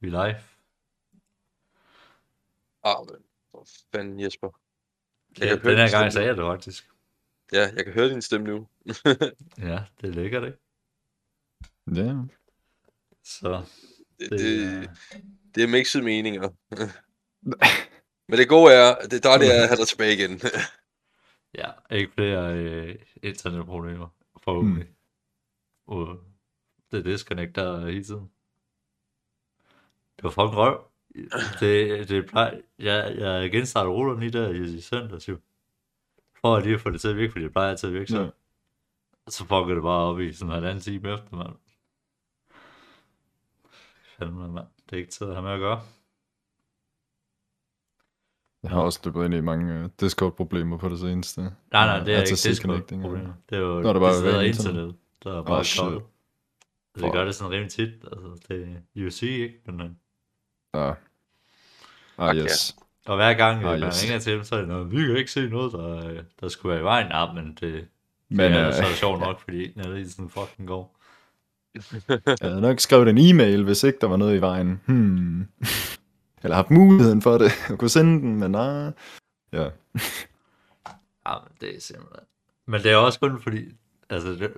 Vi er live. Ah, men for fanden Jesper. Jeg Ja, kan den her gang sagde jeg det faktisk. Ja, jeg kan høre din stemme nu. Ja, det er lækkert, ikke? Ja. Så Det, det, det, er- det er mixede meninger. Men det gode er, det er dejligt at have dig tilbage igen. ja, ikke flere øh, internetproblemer, forhåbentlig. Mm. Og det disconnecter hele tiden. Det var fucking røv. Det, det plejer, jeg, jeg genstartede rulleren lige der i, i søndags jo. For at lige få det til at virke, fordi det plejer altid at virke sådan. Ja. Og så fucker det bare op i sådan en halvanden time efter, mand. Fandme, mand. Det er ikke tid at have med at gøre. Jeg har også løbet ind i mange uh, Discord-problemer på det seneste. Nej, nej, det er ikke disconnecting, Discord ja. problemer. Det er jo Nå, det bare decideret rent internet, der er bare Åh, shit. oh, Det gør det sådan rimelig tit. Altså, det er UC, ikke? Men, øh, Ja. Ah, Fuck ja. yes. og hver gang Ah, ah, man yes. ringer til dem, så er det noget, vi kan ikke se noget, der, øh, der skulle være i vejen. Ja, men det, Men det er øh, så sjovt nok, fordi når det sådan fucking går. jeg havde nok skrevet en e-mail, hvis ikke der var noget i vejen. Hmm. Eller haft muligheden for det. Jeg kunne sende den, men nej. Ja. Ja, men det er simpelthen... Men det er også kun fordi, altså, det,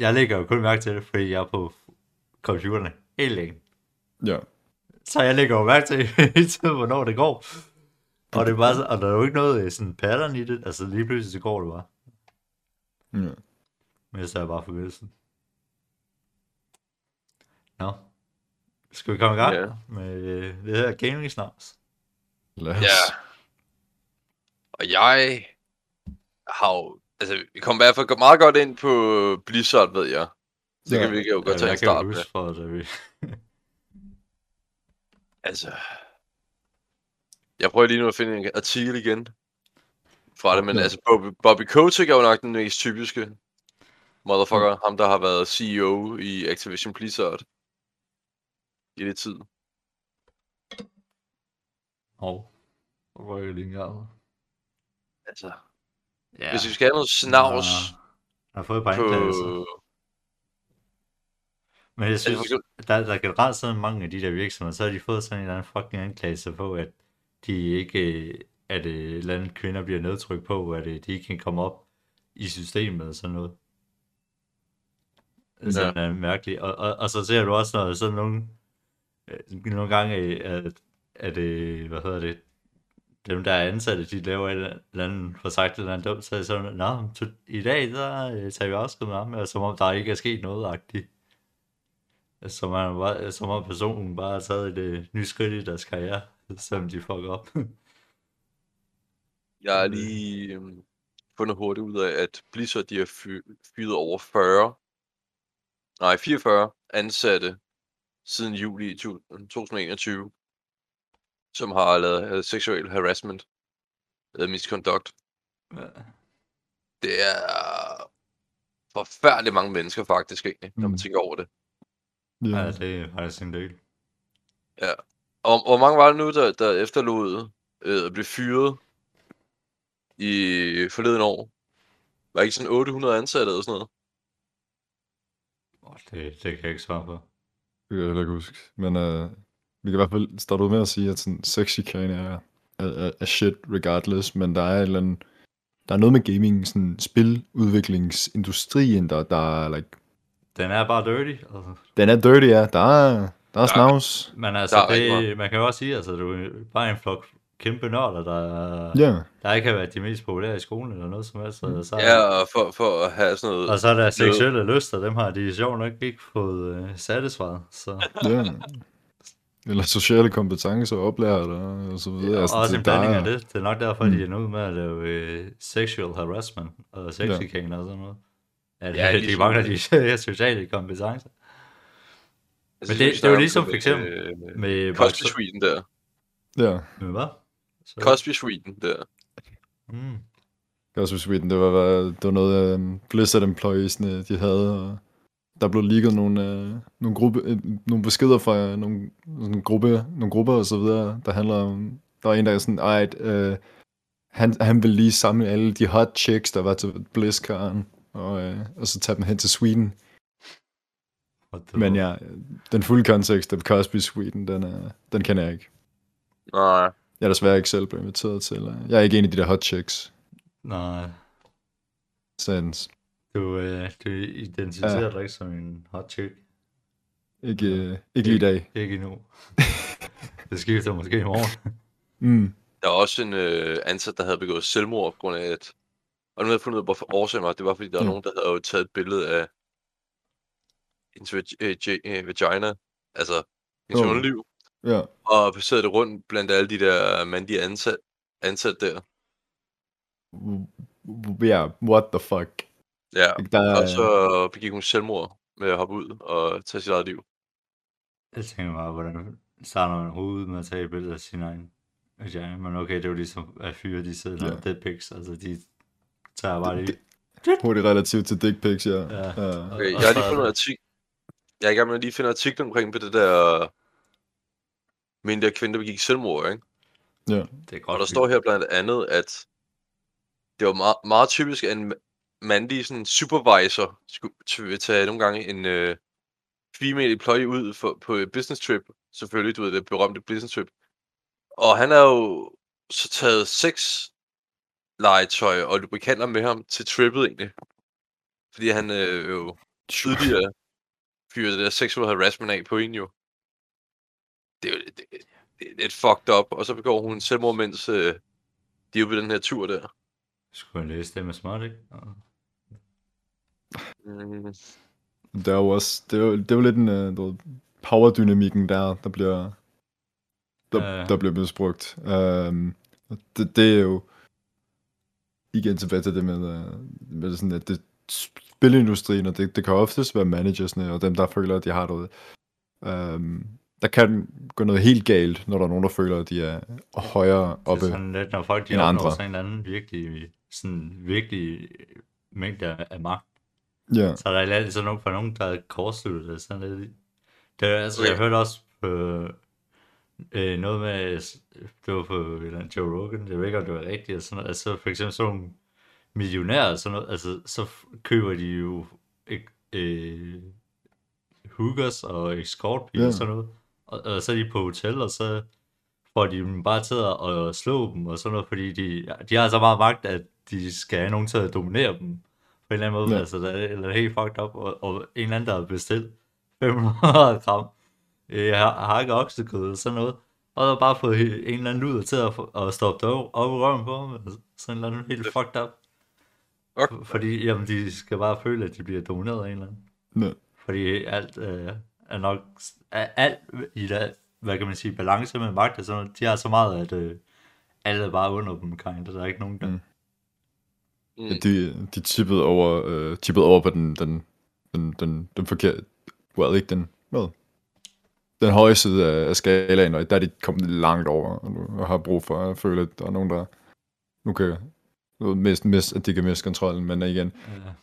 jeg lægger jo kun mærke til det, fordi jeg er på computerne helt længe. Ja. Så jeg lægger jo mærke til hele tiden, hvornår det går. Og det er bare så, og der er jo ikke noget øh, sådan pattern i det. Altså lige pludselig så går det bare. ja. Men så er jeg bare forbindelsen. Nå. Skal vi komme i gang Ja. med øh, det her gaming? Lad os. Ja. Og jeg har jo... Altså, vi kom i hvert fald meget godt ind på Blizzard, ved jeg. Så Ja. kan vi jo godt tage en jeg kan start med. for, at vi... Altså... Jeg prøver lige nu at finde en artikel igen fra det, men Ja. altså Bobby, Bobby Kotick er jo nok den mest typiske motherfucker. Ham, der har været CEO i Activision Blizzard i det tid. Hov. Hvor røg jeg lige. Altså, Ja. hvis vi skal have noget snavs Jeg har fået et par på... Men jeg synes, Altså, der, der er generelt sådan mange af de der virksomheder, så har de fået sådan en eller anden fucking anklagelse på, at de ikke, øh, at øh, et eller andet kvinder bliver nedtrykt på, at øh, de ikke kan komme op i systemet og sådan noget. Det er ja. mærkeligt. Og, og, og, så ser du også, når sådan nogle, nogle gange, at, at hvad hedder det, dem der er ansatte, de laver et eller andet for sagt et eller andet dumt, så er sådan, nå, i dag, der tager vi afsked med ham, og som om der ikke er sket noget, agtigt. Som, bare, som om personen bare har taget et øh, nyt skridt i deres karriere, selvom de fucker op. Jeg har lige øhm, fundet hurtigt ud af, at Blizzard de har fy- fyret over 40, nej 44 ansatte siden juli to- 2021, som har lavet øh, sexual harassment eller misconduct. Det er forfærdeligt mange mennesker faktisk egentlig, når man Mm. tænker over det. Ja. ja, det er faktisk en del. Og hvor mange var det nu, der, der efterlod øh, at blive fyret i forleden år? Var ikke sådan 800 ansatte eller sådan noget? Det, det kan jeg ikke svare på. Det kan jeg heller ikke huske. Men uh, vi kan i hvert fald starte ud med at sige, at sådan, sexy er, er, er, er shit regardless, men der er et eller andet, der er noget med gaming, sådan spiludviklingsindustrien, der, der er like, Den er bare dirty. Altså. den er dirty, ja. Der er, der er snavs. Men altså, Der er det, man kan jo også sige, altså, du er bare en flok kæmpe nørder, der, Ja, der ikke har været de mest populære i skolen eller noget som helst. Så, så, Ja, og for, for at have sådan noget... Og så er der seksuelle lyster, dem har de sjovt nok ikke fået øh, satisfied. Så ja. Eller sociale kompetencer, oplærer der, og så videre. ja, altså, også en der blanding af det. Det er nok derfor, mm. De er nu med at lave øh, sexual harassment og sexchikane og sådan noget. At Ja, ja, de ligesom- mangler de sociale kompetencer. Altså, Men vi det- det er jo ligesom om, for eksempel øh, Med Cosby Sweden der. Ja, Med hvad? Så, Cosby Sweden der. mm. Gossip Sweden, det var, det var noget, um, Blizzard employeesne, de havde, og der blev ligget nogle, uh, nogle, gruppe, uh, nogle beskeder fra nogle, nogle, gruppe, nogle grupper og så videre, der handler om, der var en, der er sådan, ej, uh, han, han vil lige samle alle de hot chicks, der var til BlizzCon, og, uh, og så tage dem hen til Sweden. Men ja, den fulde kontekst af Cosby Sweden, den, er, den kender jeg ikke. Nej. Jeg er desværre ikke selv blevet inviteret til. øh, Jeg er ikke en af de der hot chicks. Nej, Sands. du, øh, du identificerer ja. dig ikke som en hot chick. Ikke, øh, ikke lige i dag. Ikke endnu. det skifter måske i morgen. Mm. Der var også en øh, ansat, der havde begået selvmord på grund af, at... Og nu havde jeg fundet ud af, hvorfor årsagen var. Det var, fordi der var Ja. nogen, der havde jo taget et billede af hendes øh, øh, vagina, altså hendes oh. underliv, Ja. og placeret det rundt blandt alle de der mandlige ansat, ansat der. Ja, what the fuck. Ja, Der er, og så begik hun selvmord med at hoppe ud og tage sit eget liv. Jeg tænker bare, hvordan starter man overhovedet med at tage et billede af sin egen vagina? Men okay, det er jo ligesom, at fyre, de sidder Ja. yeah. dead pics, altså de tager bare lige... hurtigt relativt til dick pics, ja. Ja. ja. Okay, jeg har lige er fundet en artikel. Jeg er i gang med at lige finde artiklen omkring på det der... Med en der kvinde, der begik selvmord, ikke? ja. Det er godt. Og der står her blandt andet, at det var meget, meget typisk, at en mandlig sådan, supervisor skulle tage nogle gange en øh, female employee ud for, på et business trip. Selvfølgelig, du ved, det berømte business trip. Og han har jo så taget seks legetøj og lubrikanter med ham til trippet egentlig. Fordi han øh, jo tidligere fyrede det der sexual harassment af på en jo. Det er jo det, det, det er lidt fucked up. Og så begår hun selvmord, mens øh, de er på den her tur der. Skulle jeg læse det med smart, ikke? Mm, Der er jo også, det er jo, det er jo lidt en uh, powerdynamikken der, der bliver, der, ja. der bliver misbrugt. Um, det, det er jo igen tilbage til det med, uh, med sådan, at det spilindustrien, og det, det kan oftest være managersne, og dem, der føler, at de har noget. Um, der kan gå noget helt galt, når der er nogen, der føler, at de er højere Det oppe. er sådan lidt, når folk de end opnår andre. sådan en eller anden virkelig, sådan virkelig mængde af, af magt, Ja, så er der altid sådan nogen for nogen, der er kortsluttet sådan lidt. Det er, altså, jeg hørte også på øh, noget med, det var på eller Joe Rogan, jeg ved ikke, om det var rigtigt, og sådan noget. altså for eksempel sådan nogle millionærer, og sådan noget, altså så køber de jo øh, hookers og escortpiger Ja. og sådan noget, og, og så er de på hotel, og så får de dem bare til at, at slå dem og sådan noget, fordi de, de har så meget magt, at de skal have nogen til at dominere dem på en eller anden måde, Ja. altså der er, eller helt fucked up, og, og en eller anden, der har bestilt 500 gram øh, har- hakket oksekød eller sådan noget, og der bare fået en eller anden luder til at, at stoppe det op, op i røven på ham, altså, sådan en eller anden helt fucked up, okay. fordi jamen, de skal bare føle, at de bliver domineret af en eller anden. ja. Fordi alt øh, er nok... er- Alt i der, hvad kan man sige, balance med magt og sådan noget, de har så meget, at øh, alle er bare under dem, kind. Der er ikke nogen, der... Mm. Mm. Mm. Ja, de, de tippede over, øh, tippede over på den, den, den, den, den forkerte, well, ikke den, hvad? Den høje side af, skalaen, og der er de kommet langt over, og, nu, og har brug for at føle, at der er nogen, der nu kan mist, mist, at de kan miste kontrollen, men igen, Øh,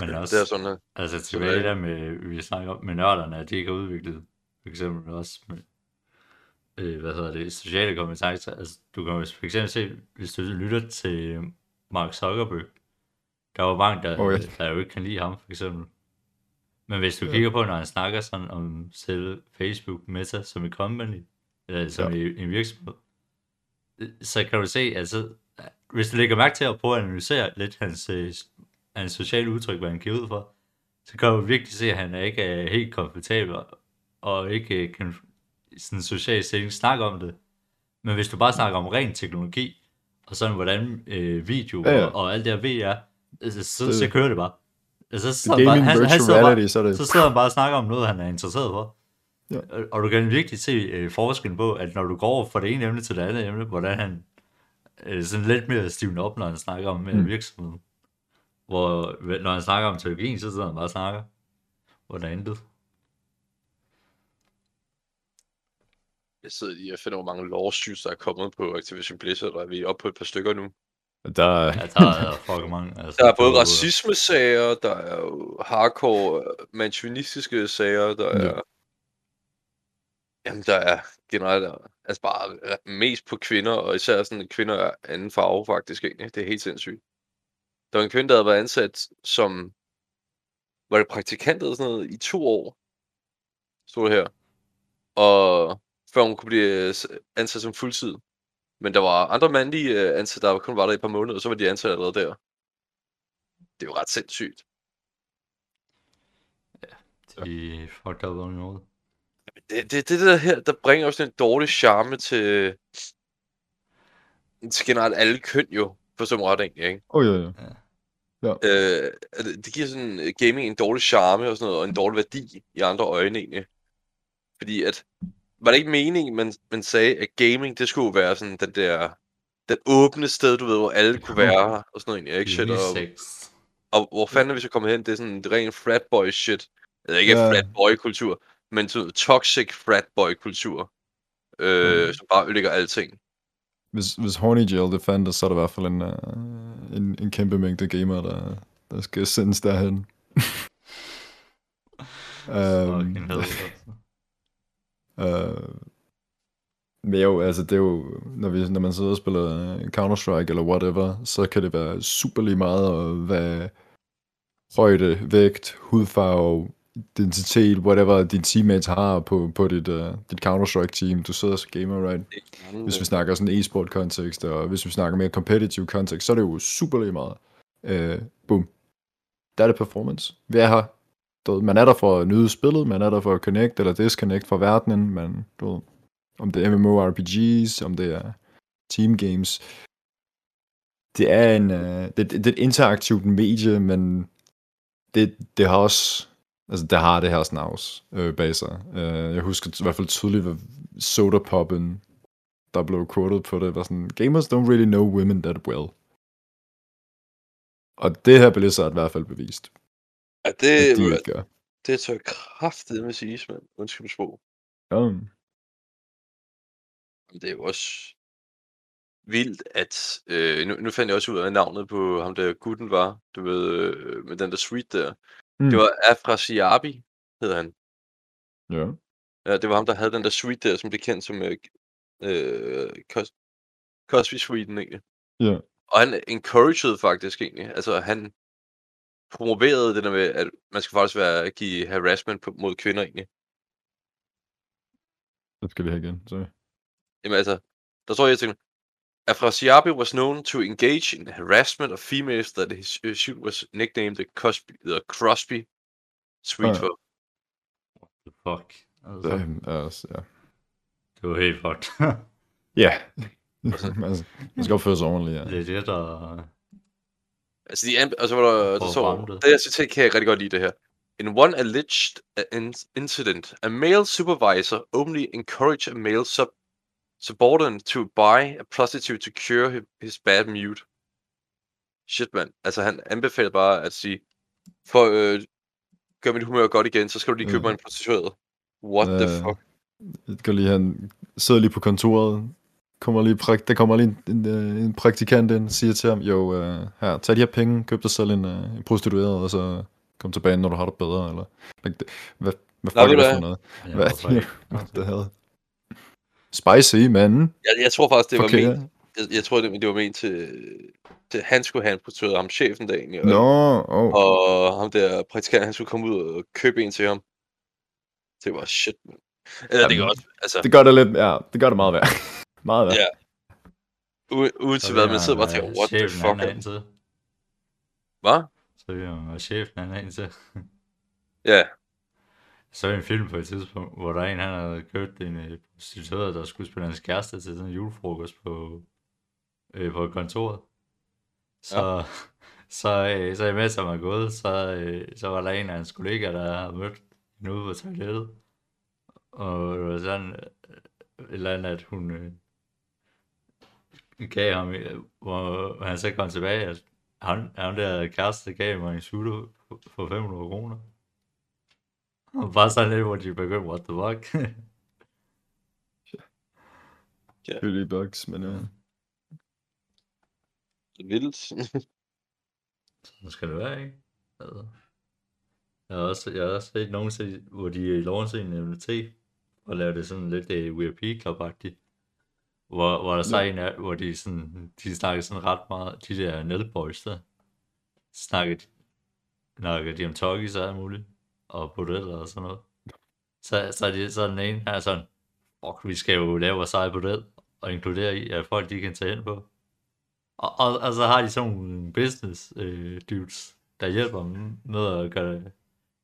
Ja, men også, det er sådan, at altså tilbage det der med, vi snakker om med nørderne, at de ikke har udviklet, for eksempel også med, øh, hvad hedder det, sociale kompetencer. Altså, du kan jo for eksempel se, hvis du lytter til Mark Zuckerberg, der er jo mange, der, oh, ja. ja. der jo ikke kan lide ham, for eksempel. Men hvis du kigger på, når han snakker sådan om selv Facebook Meta som et company, eller som Ja. en virksomhed, så kan du se, altså, hvis du lægger mærke til at prøve at analysere lidt hans, øh, hans sociale udtryk, hvad han giver ud for, så kan du virkelig se, at han er ikke er helt komfortabel, og ikke øh, kan sådan social setting snakke om det. Men hvis du bare snakker om ren teknologi, og sådan hvordan øh, video Ja, ja. Og, og alt det her VR, altså, så, så kører det bare. Så, sidder gaming bare, han, han sidder reality, bare, så det, så sidder han bare og snakker om noget, han er interesseret for. Ja. Og, og du kan virkelig se øh, forskellen på, at når du går over fra det ene emne til det andet emne, hvordan han øh, sådan lidt mere stivende op, når han snakker om øh, Mm. virksomheden. Hvor når han snakker om teknologien, så sidder han bare og snakker. Hvor der er intet. jeg sidder lige og finder, hvor mange lawsuits, der er kommet på Activision Blizzard, og vi er oppe på et par stykker nu. Der er, Ja, der er fucking mange. Altså, Der er både racisme-sager, der er jo hardcore manchunistiske sager, der Ja. er... Jamen, der er generelt altså bare mest på kvinder, og især sådan kvinder af anden farve faktisk egentlig. Det er helt sindssygt. Der var en kvinde, der havde været ansat som var det praktikant eller sådan noget i to år, stod det her. Og før hun kunne blive ansat som fuldtid. Men der var andre mandlige øh, ansatte, der kun var der i et par måneder, og så var de ansat allerede der. Det er jo ret sindssygt. De fucked up on noget. Det, det, det der her, der bringer også en dårlig charme til, til generelt alle køn jo, for som ret egentlig, ikke? Oh, ja, ja. Øh, at det det giver sådan øh, gaming en dårlig charme og sådan noget, og en dårlig værdi i andre øjne egentlig. Fordi at, var det ikke meningen, man, man sagde, at gaming, det skulle være sådan den der, den åbne sted, du ved, hvor alle kunne være, og sådan noget egentlig, ikke? Shit, og, og hvor fanden er vi så kommet hen? Det er sådan det ren fratboy shit. Eller ikke Ja. ja. fratboy kultur, men sådan toxic fratboy kultur. Øh, Mm. som bare ødelægger alting. Hvis, hvis Horny Jail det fandtes, så er der i hvert fald en, uh, en, en kæmpe mængde gamer, der, der skal sendes derhen. Um, uh, men jo, altså det er jo, når, vi, når man sidder og spiller øh, Counter-Strike eller whatever, så kan det være super lige meget, og hvad højde, vægt, hudfarve, identitet, whatever din teammates har på, på dit, uh, dit Counter-Strike-team. Du sidder som gamer, right? Hvis vi snakker sådan e-sport kontekst, og hvis vi snakker mere competitive kontekst, så er det jo super lige meget. Uh, boom. Der er det performance. Vi er her. Du ved, man er der for at nyde spillet, man er der for at connect eller disconnect fra verdenen, men du ved, om det er MMORPGs, om det er team games. Det er en, uh, det, det, det er et interaktivt medie, men det, det har også, altså det har det her snavs øh, bag sig. Øh, jeg husker i hvert fald tydeligt, hvad soda poppen, der blev quoted på det, var sådan, gamers don't really know women that well. Og det her Blizzard i hvert fald bevist, Ja, det, de ikke gør. det tør jeg kraftedeme sige, mand. Undskyld sprog. Men det er jo også vildt, at... Øh, nu, nu fandt jeg også ud af navnet på ham der gutten var, du ved, øh, med den der suite der. Mm. Det var Afrasiabi, hedder han. Ja. Ja, det var ham, der havde den der suite der, som blev kendt som øh, øh, Cos- Cosby Suiten egentlig. Ja. Og han encouraged faktisk egentlig. Altså han promoverede det der med, at man skal faktisk være at give harassment på, mod kvinder egentlig. Det skal vi have igen, sorry. Jamen altså, der står jeg til Afrasiabi was known to engage in harassment of females that his uh, suit was nicknamed the Cosby, the Crosby Suite Ja. for. The fuck. Altså, Det, er også, ja. det var helt fucked. Ja. altså, man skal opføre sig ordentligt, ja. det er det, der... Altså, de anbe- så var der, der fremme det. her citat kan jeg rigtig godt lide det her. In one alleged in- incident, a male supervisor only encouraged a male sub subordinate to buy a prostitute to cure his, bad mood. Shit, mand. Altså, han anbefalede bare at sige, for øh, gør mit humør godt igen, så skal du lige købe Ja. mig en prostitueret. What the Ja. fuck? Jeg kan lige han sidder lige på kontoret, kommer lige prak- der kommer lige en, en, øh, en praktikant ind, siger til ham, jo, uh, her, tag de her penge, køb dig selv en, uh, en prostitueret, og så kom tilbage, når du har det bedre, eller hvad, hvad, hvad fuck er det for hvad? noget? Ja, Hvad? ikke? What the hell? Spicy, manden. Jeg, jeg tror faktisk, det var Okay. ment, jeg, jeg tror, det, det var ment til, til, han skulle have en prostitueret, ham chefen der egentlig. og- Nå, oh. Og ham der praktikant, han skulle komme ud og købe en til ham. Det var shit, man. Eller det Jamen, kan også, altså, det gør det lidt, ja, det gør det meget værd. Meget værd. Ja. u- uden til hvad, man sidder bare og tænker, what the chefen, fuck? Er. Hvad? Så vil jeg være chefen, han er ind til. Ja, Så en film på et tidspunkt, hvor der er en, han havde købt en øh, prostitueret, der skulle spille hans kæreste til sådan en julefrokost på, øh, på kontoret. Så, ja. så, øh, så imens han var gået, så, øh, så var der en af hans kollegaer, der havde mødt hende ude på toilettet. Og det var sådan øh, et eller andet, at hun øh, gav ham, øh, hvor han så kom tilbage, at han, han der kæreste gav mig en sutte for 500 kroner. Og bare sådan lidt, hvor de begyndte, what the fuck? Billy Bucks, men ja. vildt. Så skal det være, ikke? Altså. Jeg har også, jeg har også set nogen, hvor de launcher en MNT, og laver det sådan lidt uh, WP club -agtigt. Hvor, hvor der så er en af, hvor de, sådan, de snakker sådan ret meget, de der netboys der, snakker de, snakker de om Toggies og alt muligt, og bordeller og sådan noget. Så, så, er de, så den ene her sådan, fuck, vi skal jo lave vores eget bordel, og inkludere i, at folk de kan tage hen på. Og, og, og så har de sådan nogle business øh, dudes, der hjælper dem med at gøre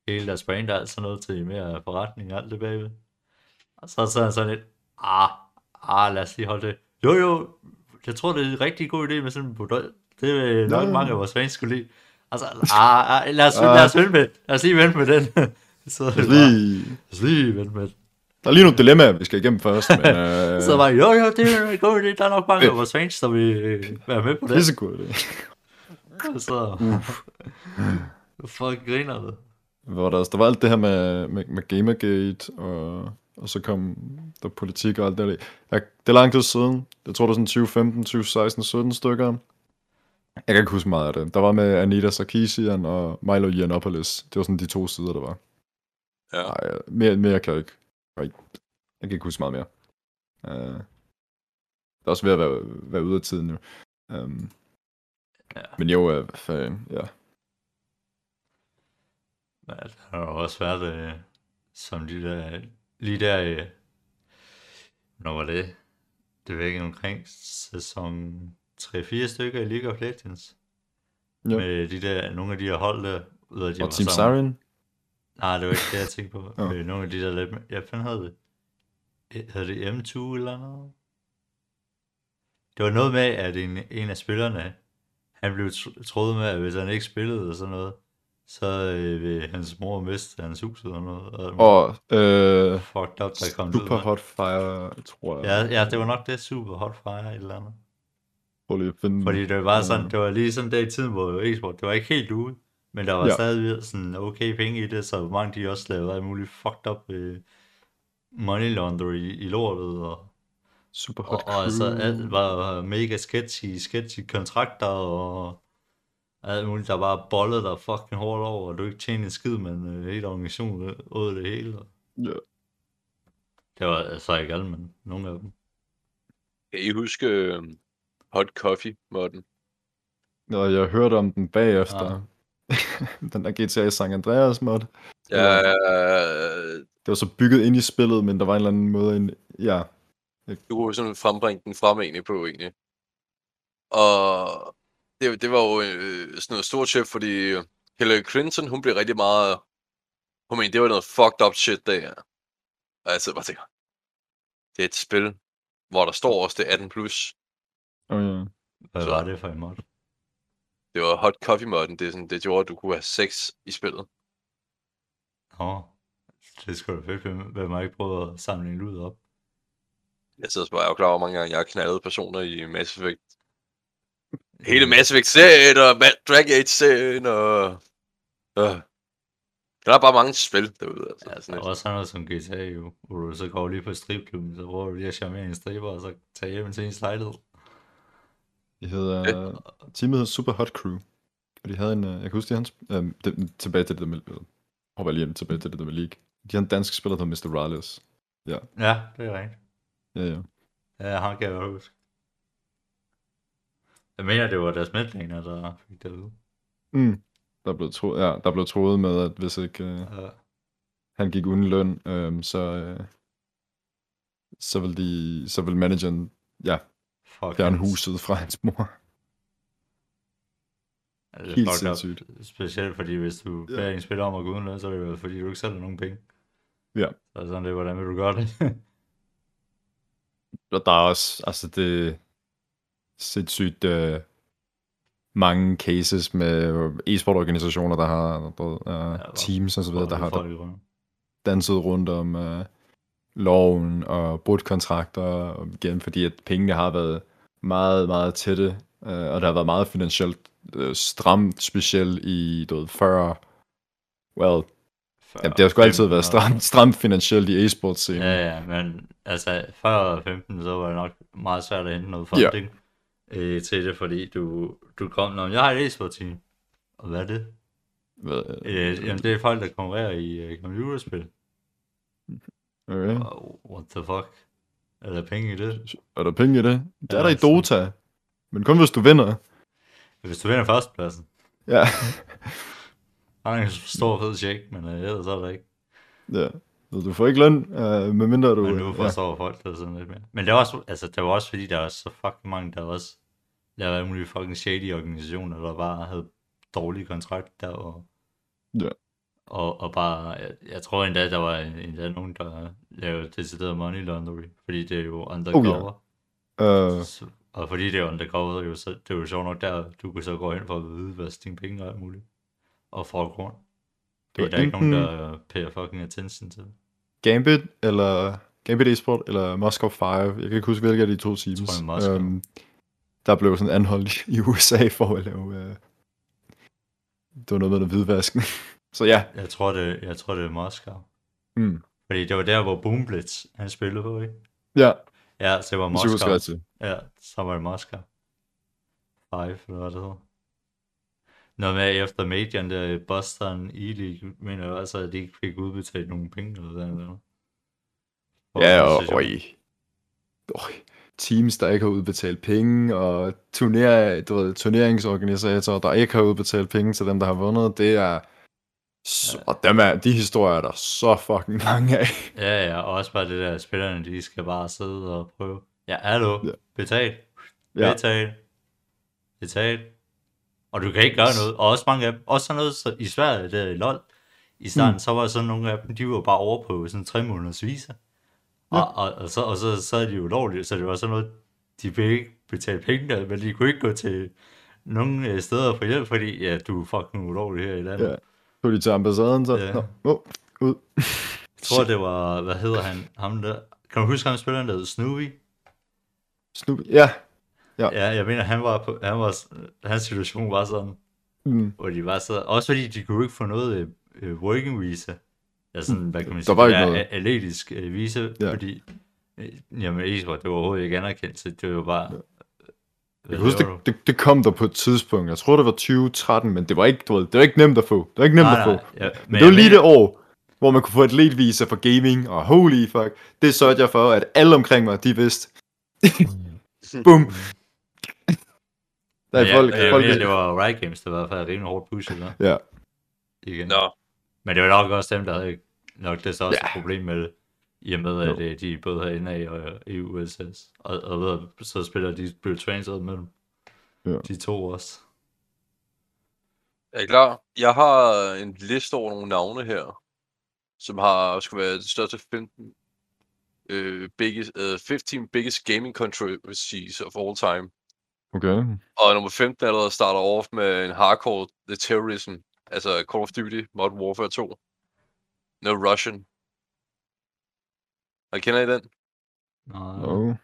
hele deres brand og alt sådan noget til mere forretning og alt det bagved. Og så, er sådan lidt, ah, ah, lad os lige holde det. Jo, jo, jeg tror, det er en rigtig god idé med sådan en model. Det er nok mange af vores fans skulle lide. Altså, ah, ah, lad, os, lad, os vente med, lad os lige vente med den. så, Lad os lige... lad os lige vente med den. Der er lige nogle dilemmaer, vi skal igennem først, men... Øh, Så var jo, jo, det er en god idé. Der er nok mange af vores fans, der vil øh, være med på det. Det. Så, fuck griner det. Hvor der, der var alt det her med, med, med Gamergate, og, og så kom der politik og alt det der. Jeg, det er lang tid siden. Jeg tror, det er sådan 2015, 2016, 17 stykker. Jeg kan ikke huske meget af det. Der var med Anita Sarkeesian og Milo Yiannopoulos. Det var sådan de to sider, der var. Ja. Nej, mere, mere kan jeg ikke. Jeg, kan ikke huske meget mere. Uh, det er også ved at være, være ude af tiden nu. Um, Ja. Men jo, uh, fan, ja. Men det har jo også været øh, som de der, lige der, øh, når var det? Det var ikke omkring sæson 3-4 stykker i League of Legends. Ja. Med de der, nogle af de her hold der, ud af de Og Team. Siren. Nej, det var ikke det, jeg tænkte på. Øh, nogle af de der lidt, jeg fandt havde det. Havde det M2 eller noget? Det var noget med, at en, en af spillerne, han blev tr- troet med, at hvis han ikke spillede og sådan noget, så øh, vil hans mor miste hans hus eller noget. Og, Og øh, fucked up, der kom Super. Hot Fire, tror jeg. Ja, ja, det var nok det super hot fire et eller andet. Prøv lige at finde Fordi det var sådan, det var lige sådan der i tiden, hvor e-sport, det var ikke helt ude, men der var ja. Stadig sådan okay penge i det, så mange de også lavede alt muligt fucked up øh, money laundry i, i lortet, og, Super og, Hot og altså Crew. alt var mega sketchy, sketchy kontrakter, og alt muligt, der bare bollede der fucking hårdt over, og du ikke tjente en skid, men øh, hele organisationen åd det hele. Og Ja. det var altså ikke alle, men nogle af dem. Kan I huske øh, Hot Coffee modden? Og jeg hørte om den bagefter. den der GTA San Andreas mod. Ja, Det var så bygget ind i spillet, men der var en eller anden måde ind... Ja, du kunne sådan frembringe den frem egentlig på egentlig. Og det, det var jo øh, sådan noget stort chef, fordi Hillary Clinton, hun blev rigtig meget... Hun mente, det var noget fucked up shit, det her. Og jeg sidder bare og tænker, det er et spil, hvor der står også, det er 18+. Plus. oh, ja. Hvad Så- var det for en mod? Det var hot coffee modden, det, er sådan, det gjorde, at du kunne have sex i spillet. Nå, det skulle da fedt, hvem har ikke prøvet at samle en lyd op? Jeg sidder bare, jeg er jo klar over, hvor mange gange jeg har knaldet personer i Mass Effect. Hele Mass Effect-serien, og Dragon Age-serien, og... Øh. Der er bare mange spil derude, altså. Ja, Ja, der er også sådan noget som GTA jo, hvor du så går lige på stripklubben, så prøver du lige at charmere en stripper, og så tager hjem til en lejlighed. Det hedder... Teamet hedder Super Hot Crew. Og de havde en... øh, Jeg kan huske, de havde en... Øh, det, tilbage til det der med... øh, Hopper lige hjem tilbage til det der med League. De havde en dansk spiller, der hedder Mr. Rales. Ja, det er rigtigt. Ja, ja. Ja, han kan jeg godt huske. Jeg mener, det var deres medplaner, der fik det ud. Mm. Der blev, tro, ja, der blev troet med, at hvis ikke øh, Ja. han gik uden løn, øh, så, øh, så, vil de, så vil manageren ja, Fuck. fjerne hans- huset fra hans mor. Ja, det er Helt sindssygt. Specielt fordi, hvis du Ja. beder en spiller om at gå uden løn, så er det jo fordi, du ikke sælger nogen penge. Ja. Så er det sådan det, hvordan vil du gøre det? Og der er også, altså det sindssygt øh, mange cases med e-sportorganisationer, der har der, Ja, uh, hvor- teams og så videre, der har der danset rundt om uh, loven og brudt kontrakter igen, fordi at pengene har været meget, meget tætte, uh, og der har været meget finansielt uh, stramt, specielt i du ved, 40 well, ja, det har sgu altid været stramt, stramt finansielt i e-sportscenen. Ja, ja, men altså før 15, så var det nok meget svært at hente noget funding ja. Øh, til det, fordi du, du kom, når jeg har et e-sport team. Og hvad er det? Hvad, Øh, jamen, det er folk, der konkurrerer i øh, computerspil. okay. Og, what the fuck? Er der penge i det? Er der penge i det? Det er Ja, der i sådan. Dota. Men kun hvis du vinder. Hvis du vinder førstepladsen. Ja. Han har en stor fed check, men øh, ellers er der ikke. Ja. Så du får ikke løn, øh, medmindre du... Men nu ja. forstår folk det sådan lidt mere. Men det var også, altså, det var også fordi, der var så fucking mange, der også lavede alle mulige fucking shady organisationer, der bare havde dårlige kontrakt der, og, Ja. og, og bare, jeg, jeg tror endda, der var endda nogen, der lavede decideret money laundering, fordi det er jo undercover. Øh, Så, og fordi det er undercover, jo, så det er jo sjovt nok der, du kan så gå ind for at vide, hvad dine penge og alt muligt. Og få grund. Det er der ikke nogen, enten- der payer fucking attention til. Gambit, eller Gambit Esport, eller Moscow 5. Jeg kan ikke huske, hvilke af de to teams. tror, det er Moscow. Øhm, der blev sådan anholdt i USA for at lave... Øh, det var noget med noget hvidvaskning. Så ja. Jeg tror, det, jeg tror, det er Moskau. Mm. Fordi det var der, hvor Boomblitz, han spillede på, ikke? Ja, Ja, så det var ret til. Ja, så var det Moskau. Five, eller hvad det hedder. Noget med efter median der i Boston E-League, mener jeg også, at de ikke fik udbetalt nogen penge eller eller noget. For Ja, og. Øj. Teams, der ikke har udbetalt penge, og turner, du ved, turneringsorganisatorer, der ikke har udbetalt penge til dem, der har vundet, det er... Så, og dem er, de historier er der så fucking mange af. Ja, ja, og også bare det der, spillerne, de skal bare sidde og prøve. Ja, hallo, Ja. betal, Ja. betal, betal. Og du kan ikke gøre noget. Og også mange af dem, også sådan noget så i Sverige, der i LOL, i starten, mm. så var sådan nogle af dem, de var bare over på sådan tre måneders visa. Og, Ja. og, og, så, og så, så er de jo ulovlige, så det var sådan noget, de fik ikke betale penge men de kunne ikke gå til nogen øh, steder for hjælp, fordi ja, du er fucking ulovlig her i landet. Ja. Så de til ambassaden, så... Ja. Nå, oh, ud. Jeg tror, det var, hvad hedder han, ham der, kan du huske ham spilleren, der hed Snoopy? Snoop. Ja. Ja. Ja, jeg mener, han var på, han var, hans situation var sådan, Mm. hvor de var så, også fordi de kunne ikke få noget øh, working visa, ja sådan, hvad kan man Der sige, var det ikke der noget. atletisk øh, visa, Ja. ja. fordi, øh, jamen e-sport, det var overhovedet ikke anerkendt, så det var bare, Ja. Jeg kan huske, det, det, det, kom der på et tidspunkt. Jeg tror, det var 2013, men det var ikke, du ved, det var ikke nemt at få. Det var ikke nemt Nej, at få. nej, ja, Men det var lige det år, hvor man kunne få et leadvisa for gaming, og holy fuck, det sørgede jeg for, at alle omkring mig, de vidste. Boom. Der er Ja, folk, jeg, folk, mener, det var Riot Games, der var i hvert fald rimelig hårdt pushet der. Ja. Igen. Nå, Men det var nok også dem, der havde nok det største Ja. ja. problem med det. I og med, at Jo. øh, de både har NA og EUSS. Og, og ved, at så spiller de blev transferet mellem Ja. de to også. er I klar? Jeg har en liste over nogle navne her, som har skulle være de største 15 øh, biggest, øh, 15 biggest gaming controversies of all time. Okay. Og nummer 15 allerede starter off med en hardcore The Terrorism, altså Call of Duty Modern Warfare 2. No Russian. Og kender I den? Nå, No.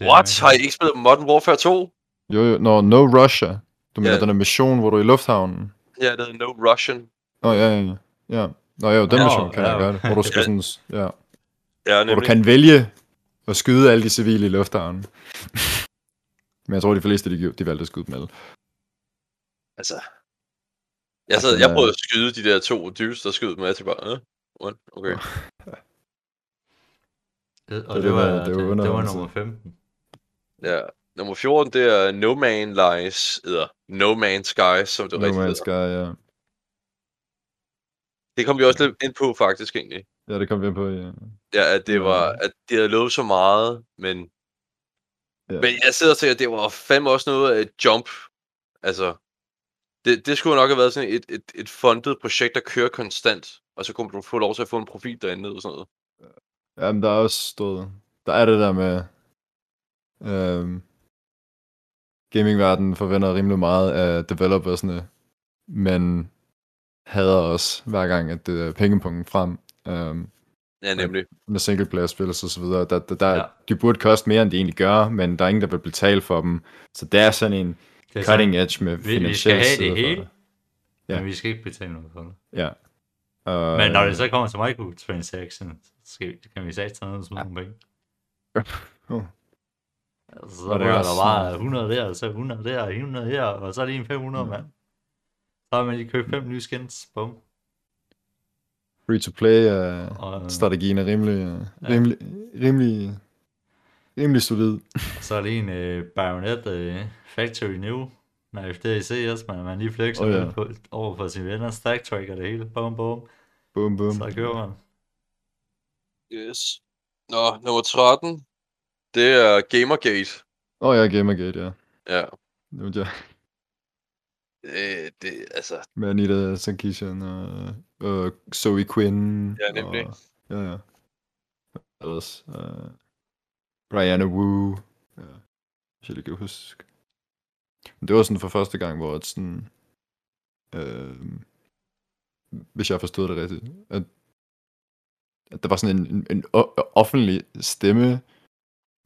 What? jeg Har I ikke. spillet Modern Warfare 2? Jo, jo, no, no Russia. Du mener Ja. den der mission, hvor du er i lufthavnen? Ja, det hedder No Russian. Åh, oh, ja, ja, ja. ja. Nå, jo, den Nå, mission kan ja, jeg okay. godt. Hvor du skal sådan, ja. Ja, Hvor du kan vælge at skyde alle de civile i lufthavnen. Men jeg tror, de fleste, de, de valgte at skyde dem alle. Altså... Jeg, Altså, sad, jeg øh, prøvede at skyde de der to dyrs, der skød dem, og jeg tænkte bare, øh, what? okay. Det, og det det, var- var, det var det, det var nummer 15. Ja. Nummer 14, det er No Man Lies, eller No Man's Sky, som det No rigtigt Man's. Sky, ja. Det kom vi også lidt ind på, faktisk, egentlig. Ja, det kom vi ind på, ja. Ja, at det Ja. var, at de havde lovet så meget, men... Ja. Men jeg sidder og tænker, det var fandme også noget af et jump. Altså, det, det skulle nok have været sådan et, et, et fundet projekt, der kører konstant, og så kunne du få lov til at få en profil derinde og sådan noget. Jamen, der er også stået... Der er det der med... Øhm, gamingverdenen forventer rimelig meget af developersne, men hader også hver gang, at det er pengepunkten frem. Øhm, Ja, nemlig. med singleplayer-spil og så videre. Der, der, der, ja. Ja. De burde koste mere, end de egentlig gør, men der er ingen, der vil betale for dem. Så det er sådan en Det er cutting sådan, edge med vi, vi skal have det hele, Ja. men vi skal ikke betale noget for det. Ja. Uh, Men når det så kommer til microtransactions, så skal, vi- kan vi sige sådan noget som nogle penge. Uh. Altså, så Og det er der bare 100 der, og så 100 der, og 100 her, og så er det en 500 Mm. mand. Så har man lige købt fem nye skins, bum. Free-to-play-strategien Og, er rimelig, uh, Ja. rimelig, rimelig, rimelig solid. og så er det en uh, Baronet uh, Factory New Nej, det er i CS, man, man lige flexer oh, ja. på, over for sine venner, stack tracker det hele, bum bum, Bum, bum. så kører man. Yes. Nå, nummer 13. Det er Gamergate. Åh oh, ja, Gamergate, ja. Ja. Er jeg Øh, det, altså, med Anita Sarkeesian og, og Zoe Quinn. Ja, nemlig. Og, ja, ja. Hvad ellers? Uh, Brianna Wu. Ja, hvis jeg lige kan huske. Men det var sådan for første gang, hvor at sådan... Øh, hvis jeg forstod det rigtigt, at, at der var sådan en, en, en offentlig stemme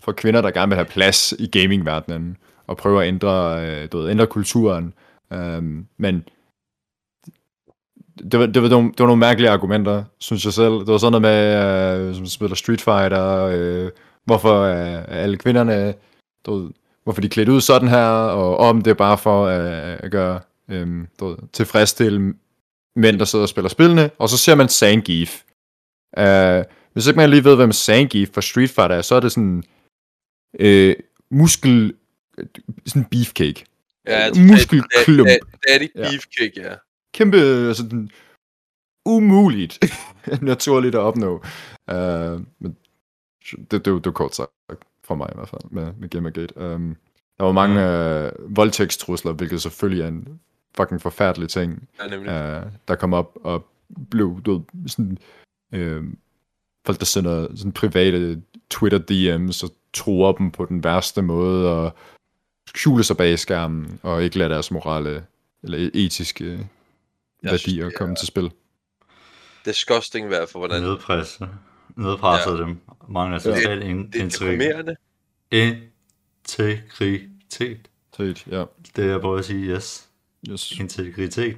for kvinder, der gerne vil have plads i gamingverdenen, og prøve at ændre, øh, du ved, ændre kulturen. Um, men det var, det, var nogle, det var nogle mærkelige argumenter, synes jeg selv. Det var sådan noget med, øh, som spiller Street Fighter, øh, hvorfor øh, alle kvinderne, du ved, hvorfor de er klædt ud sådan her, og om det er bare for øh, at gøre øh, du ved, tilfredsstille mænd, der sidder og spiller spillene, og så ser man Sangief. Øh, hvis ikke man lige ved, hvem Sangief fra Street Fighter er, så er det sådan øh, muskel, sådan beefcake ja, Muskelklump. Da, da, Daddy Ja. Beefcake, ja. kæmpe sådan umuligt naturligt at opnå. Uh, men det, det, det var kort sagt for mig i hvert fald med, med Gamergate. Um, der var mange uh, voldtægtstrusler, hvilket selvfølgelig er en fucking forfærdelig ting, Ja, uh, der kom op og blev du ved, sådan, uh, folk, der sender sådan private Twitter DM's og truer dem på den værste måde og skjuler sig bag skærmen og ikke lader deres morale eller etiske Jeg værdier synes, det komme er- til spil. Disgusting i hvert fald, hvordan Nedpresset, nedpresset ja. dem, mangler totalt ja. det er integ- deprimerende. integritet. Tate, ja. Det er jeg prøver at sige, yes. Yes. Integritet.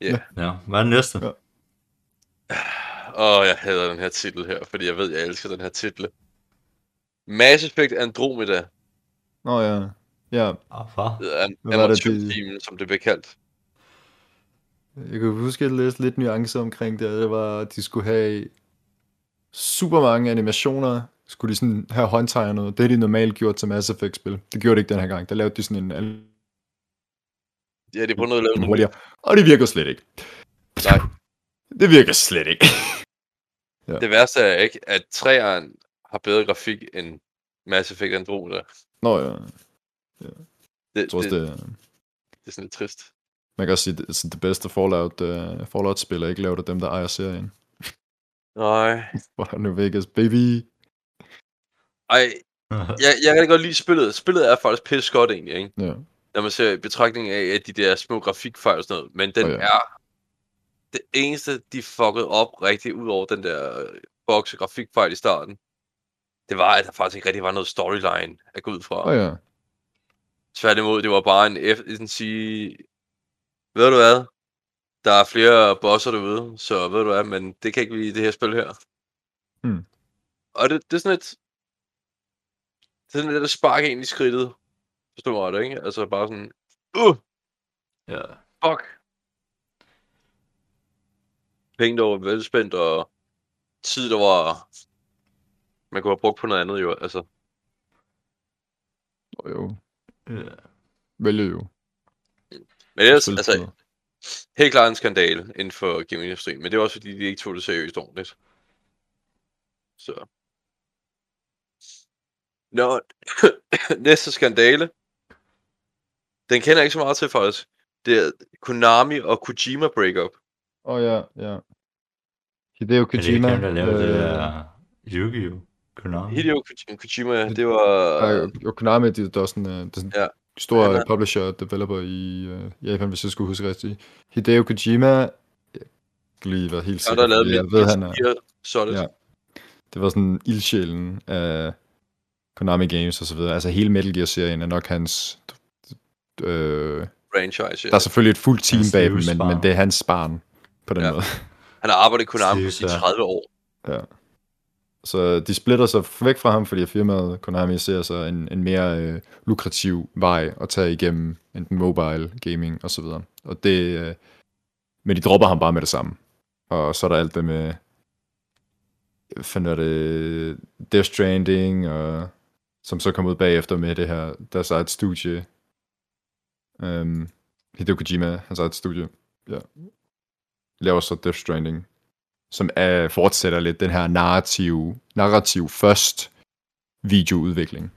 Ja. Ja, hvad er det næste? Ja. Åh, jeg hader den her titel her, fordi jeg ved, jeg elsker den her titel. Mass Effect Andromeda. Nå ja. Ja. An- Hvad var det, Amatørteamen, som det blev kaldt. jeg kan huske, at jeg læste lidt nuancer omkring det. Det var, at de skulle have super mange animationer. Skulle de sådan have håndtegnet. Det har de normalt gjort til Mass Effect-spil. Det gjorde de ikke den her gang. Der lavede de sådan en Ja, de prøvede at lave noget hurtigere. Og det virker slet ikke. Nej. Det virker slet ikke. Det værste er ikke, at træeren har bedre grafik end Mass Effect Andromeda. Nå ja. Det, Jeg tror også, det, det, er- det er sådan lidt trist. man kan også sige, at det, det bedste Fallout, uh, Fallout-spil er ikke lavet af dem, der ejer serien. Nej. Bare New Vegas, baby. Ej, jeg, jeg kan godt lide spillet. Spillet er faktisk pisse godt egentlig, ikke? Ja. Når man ser i betragtning af, at de der små grafikfejl og sådan noget. Men den oh, ja. ja. er det eneste, de fuckede op rigtig ud over den der boks grafikfejl i starten. Det var, at der faktisk ikke rigtig var noget storyline at gå ud fra. Oh, ja. Tværtimod, det var bare en F, sådan sige, ved du hvad, der er flere bosser derude, så ved du hvad, men det kan ikke blive i det her spil her. Hmm. Og det, det er sådan et, det er sådan lidt at sparke ind i skridtet, forstår du ret, ikke? Altså bare sådan, uh, ja. fuck. Penge, der var velspændt, og tid, der var, man kunne have brugt på noget andet jo, altså. Oh, jo. ja. Vælger jo. Men ellers, Spil altså, helt klart en skandale inden for gamingindustrien, men det er også fordi, de ikke tog det seriøst ordentligt. Så. Nå, næste skandale. Den kender jeg ikke så meget til faktisk. Det er Konami og Kojima breakup. Åh oh, ja, ja. Hideo Er det ikke Kojima. dem, der lavede det øh, der Yu-Gi-Oh! Konami? Hideo Ko- Kojima, det var... Nej, og Konami, det er sådan, uh, det er sådan Ja. stor er- publisher og developer i uh, Japan, hvis jeg skulle huske rigtigt. Hideo Kojima, jeg kan lige være helt Ja, sikker, der lavede fordi jeg ved, han er, Gear Solid. Ja. det var sådan ildsjælen af Konami Games og så videre. Altså hele Metal Gear-serien er nok hans... Øh, franchise. der er selvfølgelig et fuldt team bag dem, men, men det er hans barn på den Ja. måde. Han har arbejdet i Konami i Seriøst, ja. 30 år. Ja. Så de splitter sig væk fra ham, fordi firmaet Konami ser sig en, en mere øh, lukrativ vej at tage igennem enten mobile gaming og så videre. Og det, øh, men de dropper ham bare med det samme. Og så er der alt det med, finder det, Death Stranding, og, som så kom ud bagefter med det her, deres eget studie, Øhm, Hideo Kojima, hans eget studie, ja, laver så Death Stranding, som er, fortsætter lidt den her narrativ, narrativ først videoudvikling.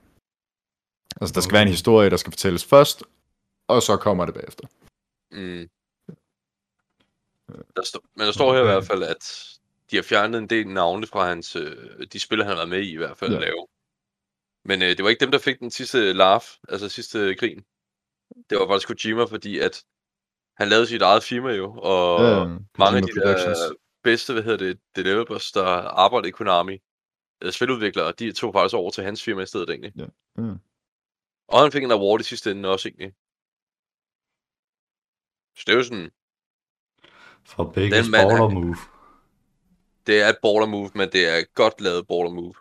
Altså, der skal være en historie, der skal fortælles først, og så kommer det bagefter. Mm. Der stå, men der står her i hvert fald, at de har fjernet en del navne fra hans, øh, de spil, han har været med i i hvert fald Ja. at lave. Men øh, det var ikke dem, der fik den sidste laugh, altså sidste grin. Det var faktisk Kojima, fordi at han lavede sit eget firma jo, og Ja, mange af de der bedste, hvad hedder det, developers, der arbejder i Konami, eller spiludviklere, de tog faktisk over til hans firma i stedet egentlig. Ja. Ja. Og han fik en award i sidste ende også egentlig. Så det er jo sådan, For mand, baller han- move. det er et baller move, men det er et godt lavet baller move.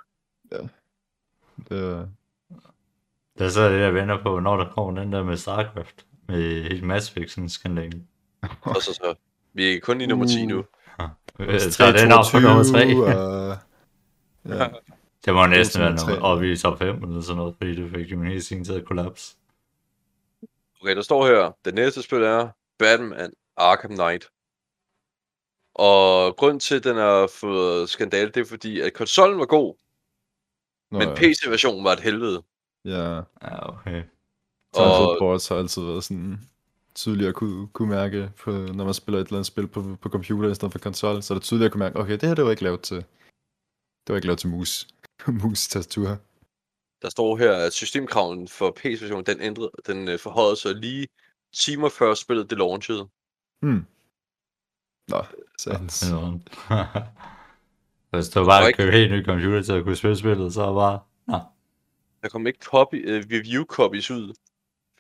Det, er- Det er så det, jeg venter på, når der kommer den der med StarCraft. Med helt matchfixing-skandalen. Og så så, vi er kun i nummer 10 nu. Jeg tager den op på nummer 3. 3. Uh, ja. Det må næsten være noget op i top 5 eller sådan noget, fordi det fik jo en helt sin til at kollapse. Okay, der står her, det næste spil er Batman Arkham Knight. Og grund til, at den har fået skandale, det er fordi, at konsollen var god, Nå, men ja. PC-versionen var et helvede. Ja, Ja, okay. Title Og boards har altid været sådan tydeligt at kunne, kunne mærke, på, når man spiller et eller andet spil på, på computer i stedet for konsol, så er det tydeligt at kunne mærke, okay, det her det var ikke lavet til, det var ikke lavet til mus, mus tastatur. der står her, at systemkraven for PC-versionen, den, ændrede, den øh, forhøjede sig lige timer før spillet det launchede. Hmm. Nå, sands. Ja. Hvis du var bare ikke- køber helt ny computer til at kunne spille spillet, så er bare... Nå, Der kom ikke copy, uh, review copies ud